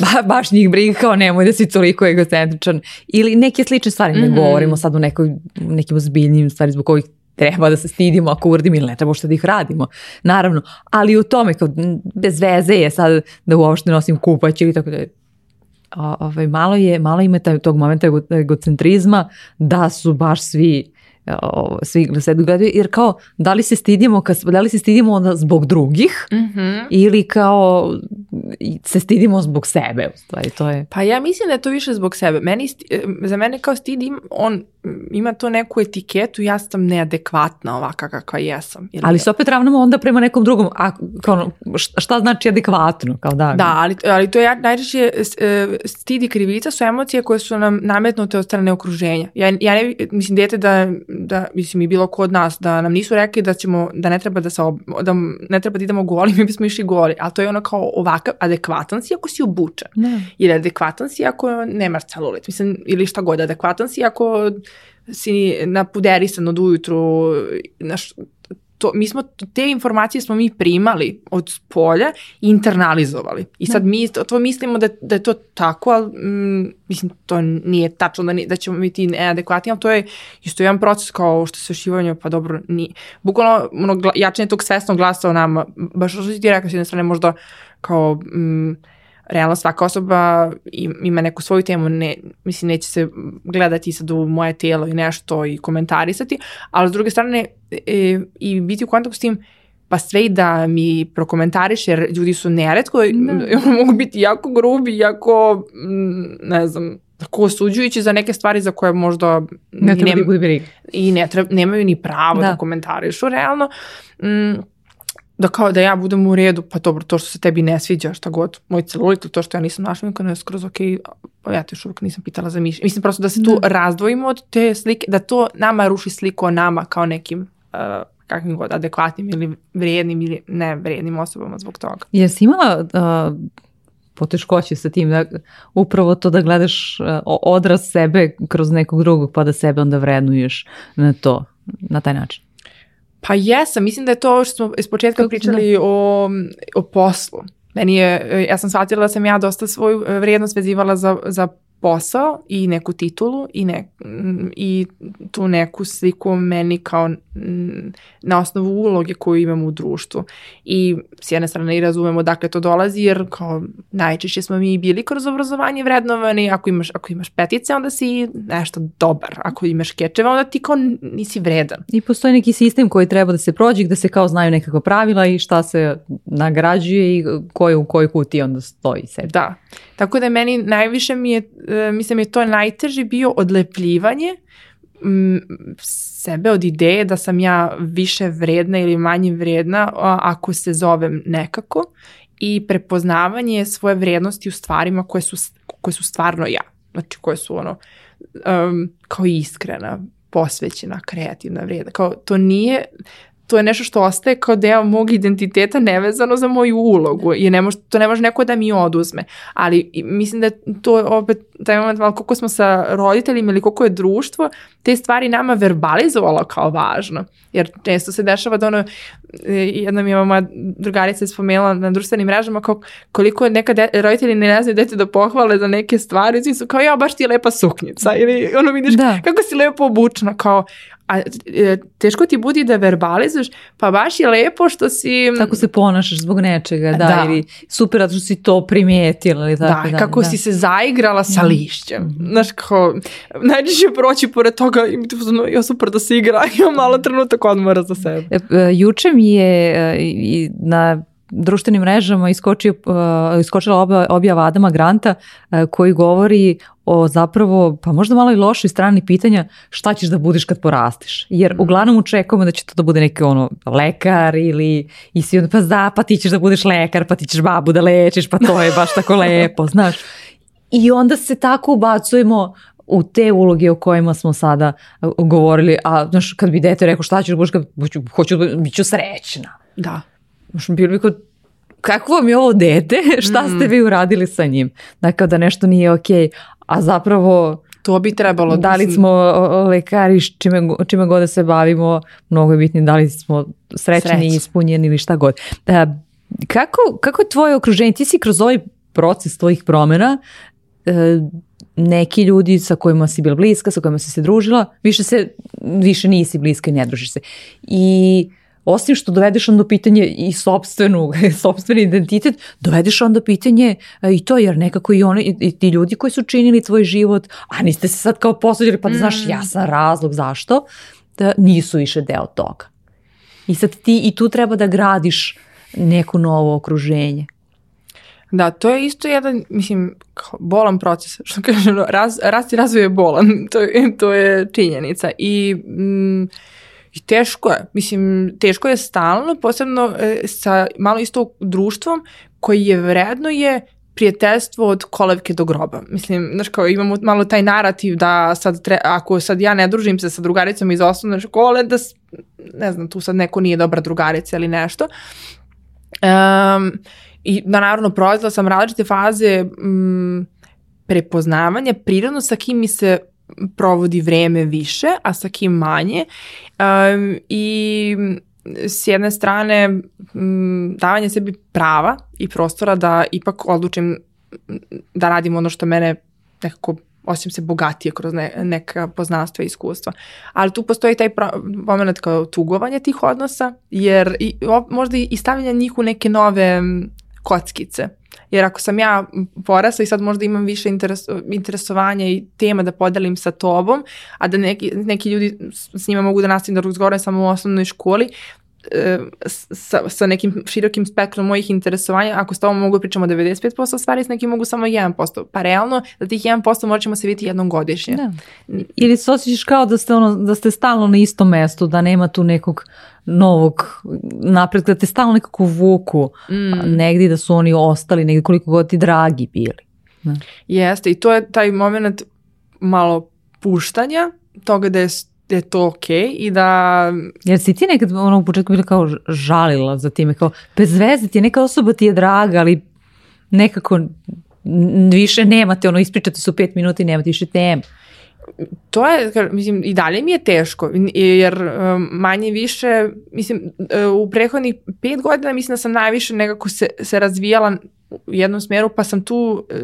ba, baš njih briga kao nemoj da si toliko egocentričan ili neke slične stvari, mm -hmm. ne mhm. govorimo sad o nekoj, nekim ozbiljnim stvari zbog kojih treba da se stidimo ako urdimo ili ne treba što da ih radimo, naravno, ali u tome kao bez veze je sad da uopšte nosim kupać ili tako da je ovaj, malo je, malo ima taj, tog momenta egocentrizma da su baš svi ovo, svi na gledaju, jer kao da li se stidimo, kad, da li se stidimo onda zbog drugih mm-hmm. ili kao se stidimo zbog sebe, u stvari to je. Pa ja mislim da je to više zbog sebe. Meni, e, za mene kao stidim on ima to neku etiketu, ja sam neadekvatna ovaka kakva jesam. Ili ali se opet ravnamo onda prema nekom drugom, a, kao, šta znači adekvatno? Kao da, da, ali, ali to je najreće e, stid i krivica su emocije koje su nam nametnute od strane okruženja. Ja, ja ne, mislim, dete da, da, mislim i bilo ko od nas, da nam nisu rekli da ćemo, da ne treba da, se ob, da ne treba da idemo goli, mi bismo išli goli, ali to je ono kao ovakav, adekvatan si ako si obučan. Ne. Da. Ili adekvatan si ako nemaš celulit, mislim, ili šta god, adekvatan si ako si napuderisan od ujutru, naš, to, mi smo, te informacije smo mi primali od polja i internalizovali. I sad da. mi to, to mislimo da, da je to tako, ali mm, mislim, to nije tačno da, ni, da ćemo biti neadekvatni, ali to je isto jedan proces kao što se ošivanje, pa dobro, ni Bukvalno, ono, jačanje tog svesnog glasa o nama, baš što ti rekao s jedne strane, možda kao... Mm, realno svaka osoba ima neku svoju temu, ne, mislim neće se gledati sad u moje telo i nešto i komentarisati, ali s druge strane e, i biti u kontaktu s tim pa sve i da mi prokomentariš, jer ljudi su neretko, no. Da. mogu biti jako grubi, jako, mm, ne znam, tako osuđujući za neke stvari za koje možda ne treba nema, da i ne treba, nemaju ni pravo da, da komentarišu realno. Mm, da kao da ja budem u redu, pa dobro, to što se tebi ne sviđa, šta god, moj celulit, to što ja nisam našla nikada, je skroz okej, pa ja te još uvijek nisam pitala za mišljenje. Mislim, prosto da se tu da. razdvojimo od te slike, da to nama ruši sliku o nama kao nekim uh, kakvim god adekvatnim ili vrijednim ili nevrijednim osobama zbog toga. Jesi imala uh, poteškoće sa tim, da, upravo to da gledaš uh, odraz sebe kroz nekog drugog pa da sebe onda vrednuješ na to, na taj način? Pa jesam, mislim da je to što smo iz početka da? pričali o, o poslu. Meni je, e, ja sam shvatila da sam ja dosta svoju e, vrednost vezivala za, za posao i neku titulu i, ne, i tu neku sliku meni kao na osnovu uloge koju imam u društvu. I s jedne strane i razumemo odakle to dolazi jer kao najčešće smo mi bili kroz obrazovanje vrednovani, ako imaš, ako imaš petice onda si nešto dobar, ako imaš kečeva onda ti kao nisi vredan. I postoji neki sistem koji treba da se prođe da se kao znaju nekako pravila i šta se nagrađuje i ko u kojoj kutiji onda stoji sebi. Da, tako da meni najviše mi je E, mislim je to najteži bio odlepljivanje sebe od ideje da sam ja više vredna ili manje vredna ako se zovem nekako i prepoznavanje svoje vrednosti u stvarima koje su, koje su stvarno ja. Znači koje su ono um, kao iskrena, posvećena, kreativna vredna. Kao to nije to je nešto što ostaje kao deo mog identiteta nevezano za moju ulogu i ne može, to ne može neko da mi oduzme. Ali mislim da to opet taj moment malo koliko smo sa roditeljima ili koliko je društvo te stvari nama verbalizovalo kao važno. Jer često se dešava da ono, e, jedna mi je moja drugarica spomenula na društvenim mrežama kao koliko nekad de, roditelji ne znaju dete da pohvale za neke stvari, svi su kao ja baš ti je lepa suknjica ili ono vidiš da. kako si lepo obučena kao a e, teško ti budi da verbalizuješ, pa baš je lepo što si... Mm, tako se ponašaš zbog nečega, da, da. ili super da si to primijetila ili da, tako da. Da, kako da. si se zaigrala sa mhm. lišćem. Mm. Znaš kako, je proći pored toga i mi ti no, ja super da se igra, imam malo trenutak odmora za sebe. E, e juče mi je e, na društvenim mrežama iskočio, uh, iskočila oba, objava Adama Granta uh, koji govori o zapravo, pa možda malo i lošoj strani pitanja šta ćeš da budiš kad porastiš. Jer mhm. uglavnom očekujemo da će to da bude neki ono lekar ili i svi onda pa za, pa ti ćeš da budeš lekar, pa ti ćeš babu da lečiš, pa to je baš tako lepo, znaš. I onda se tako ubacujemo u te uloge o kojima smo sada uh, govorili, a znaš, kad bi dete rekao šta ćeš da kad, hoću, hoću, da bit ću srećna. Da. Još mi bilo kod kako vam je ovo dete, šta ste vi uradili sa njim? Dakle, da nešto nije ok, a zapravo... To bi trebalo. Da, da li smo lekari, čime, čime god da se bavimo, mnogo je bitno da li smo srećni, Sreć. ispunjeni ili šta god. E, kako, kako je tvoje okruženje? Ti si kroz ovaj proces tvojih promjena e, neki ljudi sa kojima si bila bliska, sa kojima si se družila, više, se, više nisi bliska i ne družiš se. I osim što dovedeš onda pitanje i sopstvenu, sopstveni identitet, dovedeš onda pitanje e, i to, jer nekako i, oni, i ti ljudi koji su činili tvoj život, a niste se sad kao posuđili, pa da znaš mm. jasan razlog zašto, da nisu više deo toga. I sad ti i tu treba da gradiš neko novo okruženje. Da, to je isto jedan, mislim, bolan proces, što kažem, raz, rast i razvoj je bolan, to, to je činjenica. I mm, I teško je. Mislim, teško je stalno, posebno e, sa malo isto društvom koji je vredno je prijateljstvo od kolevke do groba. Mislim, znaš kao imamo malo taj narativ da sad tre, ako sad ja ne družim se sa drugaricom iz osnovne škole, da ne znam, tu sad neko nije dobra drugarica ili nešto. Um, I da naravno prolazila sam različite faze um, prepoznavanja prirodno sa kim mi se provodi vreme više, a sa kim manje. Um, I s jedne strane davanje sebi prava i prostora da ipak odlučim da radim ono što mene nekako osim se bogatije kroz ne, neka poznanstva i iskustva. Ali tu postoji taj moment kao tugovanje tih odnosa, jer i, o, možda i stavljanje njih u neke nove kockice Jer ako sam ja porasla i sad možda imam više interes, interesovanja i tema da podelim sa tobom, a da neki, neki ljudi s njima mogu da nastavim da razgovaram samo u osnovnoj školi, e, sa, sa nekim širokim spektrom mojih interesovanja, ako s tobom mogu pričamo 95% stvari, s nekim mogu samo 1%. Pa realno, za tih 1% morat ćemo se vidjeti jednom godišnje. Da. Ili se osjećaš kao da ste, ono, da ste stalno na istom mestu, da nema tu nekog uh, novog napretka, da te stalno nekako vuku mm. negdje da su oni ostali, negdje koliko god ti dragi bili. Da. Jeste i to je taj moment malo puštanja toga da je da je to okej okay i da... Jer si ti nekad ono u početku bila kao žalila za time, kao bez veze ti je neka osoba ti je draga, ali nekako više nemate, ono ispričate su pet minuta i nemate više tema to je, mislim, i dalje mi je teško, jer um, manje više, mislim, uh, u prethodnih pet godina mislim da sam najviše nekako se, se razvijala u jednom smeru, pa sam tu, uh,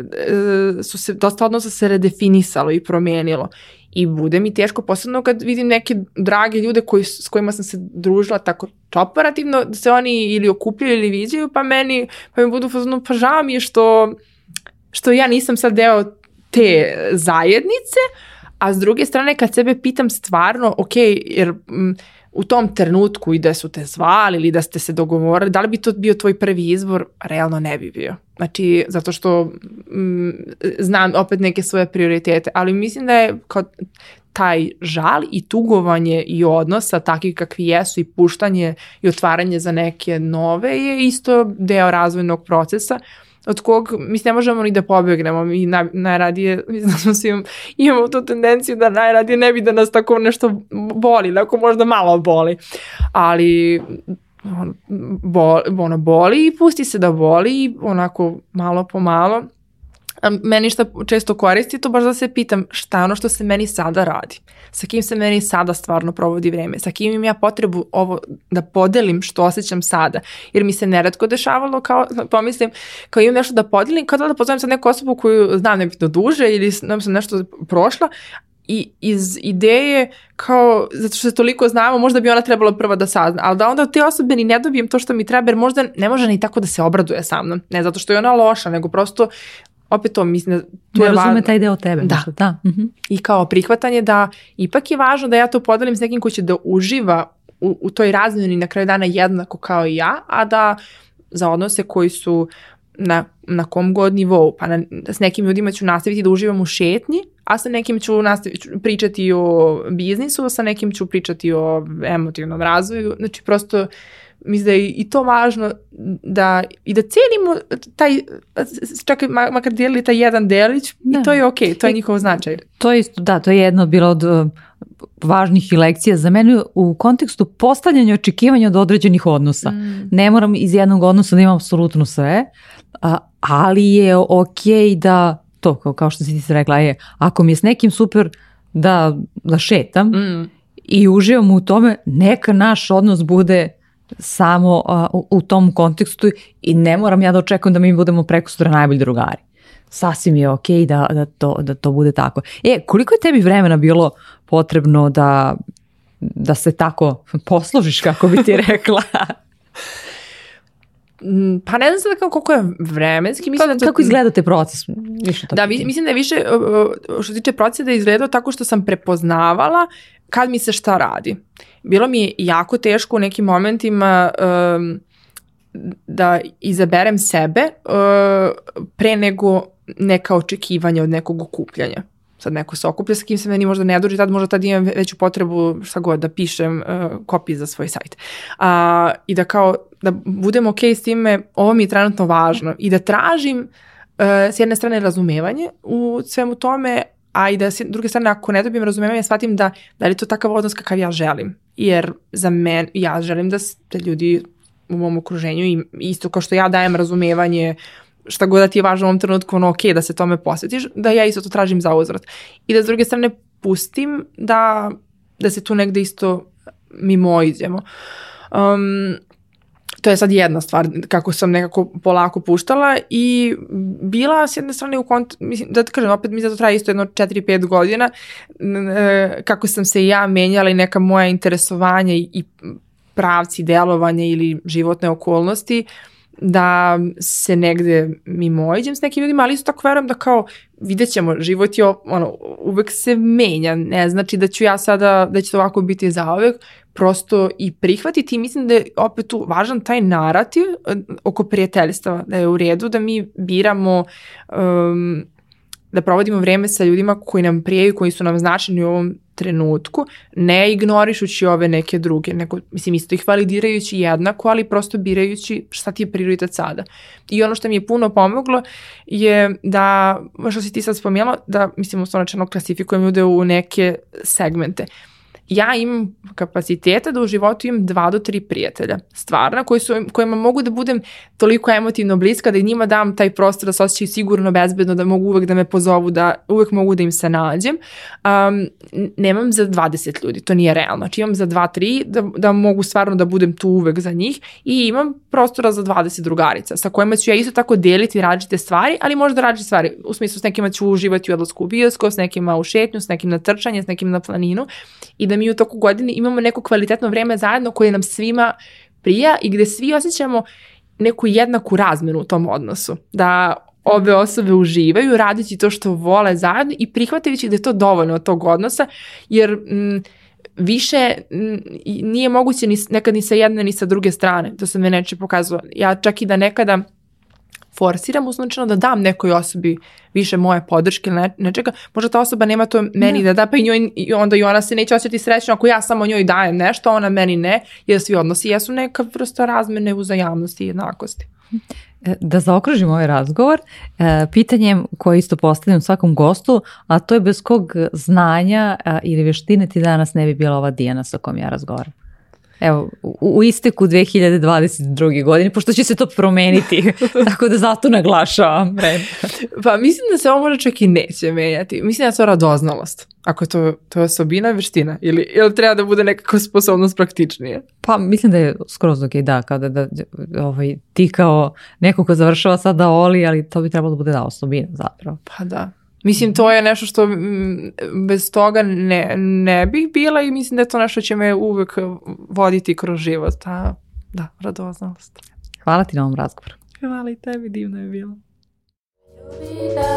uh, su se, dosta odnosa se redefinisalo i promijenilo. I bude mi teško, posebno kad vidim neke drage ljude koji, s kojima sam se družila tako operativno, da se oni ili okupljaju ili viđaju, pa meni, pa mi budu, pa žao mi je što, što ja nisam sad deo te zajednice, A s druge strane kad sebe pitam stvarno, ok, jer m, mm, u tom trenutku i da su te zvali ili da ste se dogovorili, da li bi to bio tvoj prvi izbor? Realno ne bi bio. Znači, zato što m, mm, znam opet neke svoje prioritete, ali mislim da je kao taj žal i tugovanje i odnosa takvih kakvi jesu i puštanje i otvaranje za neke nove je isto deo razvojnog procesa od kog, mislim, ne možemo ni da pobegnemo, mi na, najradije, mislim da smo svi imamo, imamo tu tendenciju da najradije ne bi da nas tako nešto boli, neko da možda malo boli, ali on, boli, ono, boli i pusti se da boli onako malo po malo meni šta često koristi to baš da se pitam šta je ono što se meni sada radi, sa kim se meni sada stvarno provodi vreme, sa kim im ja potrebu ovo da podelim što osjećam sada, jer mi se neretko dešavalo kao, pomislim, kao imam nešto da podelim, kao da, da pozovem sad neku osobu koju znam nebitno duže ili nam sam nešto prošla, i iz ideje kao, zato što se toliko znamo, možda bi ona trebala prva da sazna, ali da onda od te osobe ni ne dobijem to što mi treba, jer možda ne može ni tako da se obraduje sa mnom. Ne zato što je ona loša, nego prosto opet to mislim da tu ne je razume va... taj deo tebe da. Nešto, da. Mm -hmm. i kao prihvatanje da ipak je važno da ja to podelim s nekim ko će da uživa u, u toj razmjeni na kraju dana jednako kao i ja a da za odnose koji su na, na kom god nivou pa na, s nekim ljudima ću nastaviti da uživam u šetnji a sa nekim ću nastaviti pričati o biznisu a sa nekim ću pričati o emotivnom razvoju znači prosto mislim da je i to važno da, i da cijenimo taj, čak makar dijelili taj jedan delić da. i to je okay, to je e, njihov značaj. To je isto, da, to je jedno bilo od um, važnih lekcija za mene u kontekstu postavljanja očekivanja od određenih odnosa. Mm. Ne moram iz jednog odnosa da imam apsolutno sve, ali je okay da to kao, kao što si ti rekla je, ako mi je s nekim super da, da šetam mm. i uživam u tome, neka naš odnos bude samo a, u, u tom kontekstu i ne moram ja da očekujem da mi budemo preko sutra najbolji drugari. Sasvim je okej okay da, da, to, da to bude tako. E, koliko je tebi vremena bilo potrebno da, da se tako posložiš, kako bi ti rekla? Pa ne znam sada kako, kako je vremenski. Mislim, pa, da to... kako izgledate proces? Više to da, pitan. mislim da je više, što se tiče procesa, da je izgledao tako što sam prepoznavala kad mi se šta radi. Bilo mi je jako teško u nekim momentima um, da izaberem sebe uh, pre nego neka očekivanja od nekog okupljanja sad neko se okuplja sa kim se meni možda ne dođe, tad možda tad imam veću potrebu šta god da pišem uh, za svoj sajt. A, I da kao, da budem okej s time, ovo mi je trenutno važno i da tražim uh, s jedne strane razumevanje u svemu tome, a i da s druge strane ako ne dobijem razumevanje, shvatim da, da li je to takav odnos kakav ja želim. Jer za men, ja želim da, da ljudi u mom okruženju isto kao što ja dajem razumevanje šta god da ti je važno u ovom trenutku, ono ok, da se tome posvetiš, da ja isto to tražim za uzvrat. I da s druge strane pustim da, da se tu negde isto mimoiđemo. Um, to je sad jedna stvar kako sam nekako polako puštala i bila s jedne strane u kont mislim da kažem opet mi zato da traje isto jedno 4 5 godina kako sam se ja menjala i neka moja interesovanja i, i pravci delovanja ili životne okolnosti uh, da se negde mimoiđem s nekim ljudima, ali isto tako verujem da kao vidjet ćemo, život je ono, uvek se menja, ne znači da ću ja sada, da će to ovako biti za zaovek, prosto i prihvatiti i mislim da je opet tu važan taj narativ e, oko prijateljstva, da je u redu da mi biramo um, da provodimo vreme sa ljudima koji nam prijaju, koji su nam značeni u ovom trenutku, ne ignorišući ove neke druge, nego, mislim, isto ih validirajući jednako, ali prosto birajući šta ti je prioritet sada. I ono što mi je puno pomoglo je da, što si ti sad spomenula, da, mislim, uslovno klasifikujemo ljude u neke segmente ja imam kapaciteta da u životu imam dva do tri prijatelja, stvarna, koji su, kojima mogu da budem toliko emotivno bliska da i njima dam taj prostor da se osjećaju sigurno, bezbedno, da mogu uvek da me pozovu, da uvek mogu da im se nađem. Um, nemam za 20 ljudi, to nije realno. Znači imam za 2-3 da, da mogu stvarno da budem tu uvek za njih i imam prostora za 20 drugarica sa kojima ću ja isto tako deliti različite stvari, ali možda da različite stvari. U smislu s nekima ću uživati u odlasku u bioskop, s nekima u šetnju, s nekim na trčanje, s nekim na planinu i da mi u toku godine imamo neko kvalitetno vreme zajedno koje nam svima prija i gde svi osjećamo neku jednaku razmenu u tom odnosu. Da obe osobe uživaju radeći to što vole zajedno i prihvatajući da je to dovoljno od tog odnosa, jer m, mm, više m, mm, nije moguće ni, nekad ni sa jedne ni sa druge strane. To se me neče pokazuje. Ja čak i da nekada forsiram uslovno da dam nekoj osobi više moje podrške ili nečega, možda ta osoba nema to meni da, da da, pa i, njoj, i onda i ona se neće osjetiti srećno ako ja samo njoj dajem nešto, ona meni ne, jer svi odnosi jesu neka vrsta razmene uzajamnosti i jednakosti. E, da zaokružimo ovaj razgovor e, pitanjem koje isto postavljam svakom gostu, a to je bez kog znanja e, ili veštine ti danas ne bi bila ova Dijana sa kom ja razgovaram evo, u, u isteku 2022. godine, pošto će se to promeniti, tako da zato naglašavam. pa mislim da se ovo možda čak i neće menjati. Mislim da je to radoznalost. Ako je to, to je osobina, veština. Ili, ili treba da bude nekako sposobnost praktičnije? Pa mislim da je skroz ok, da, kada da, ovaj, ti kao neko ko završava sada da Oli, ali to bi trebalo da bude da osobina zapravo. Pa da. Mislim, to je nešto što bez toga ne, ne bih bila i mislim da je to nešto će me uvek voditi kroz život. A, da, radoznalost. Hvala ti na ovom razgovoru. Hvala i tebi, divno je bilo. Ljubida,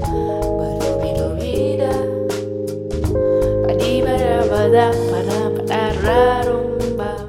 pa ljubi, ljubida, pa di, ba, da, ba, da, pa da, pa da, rumba.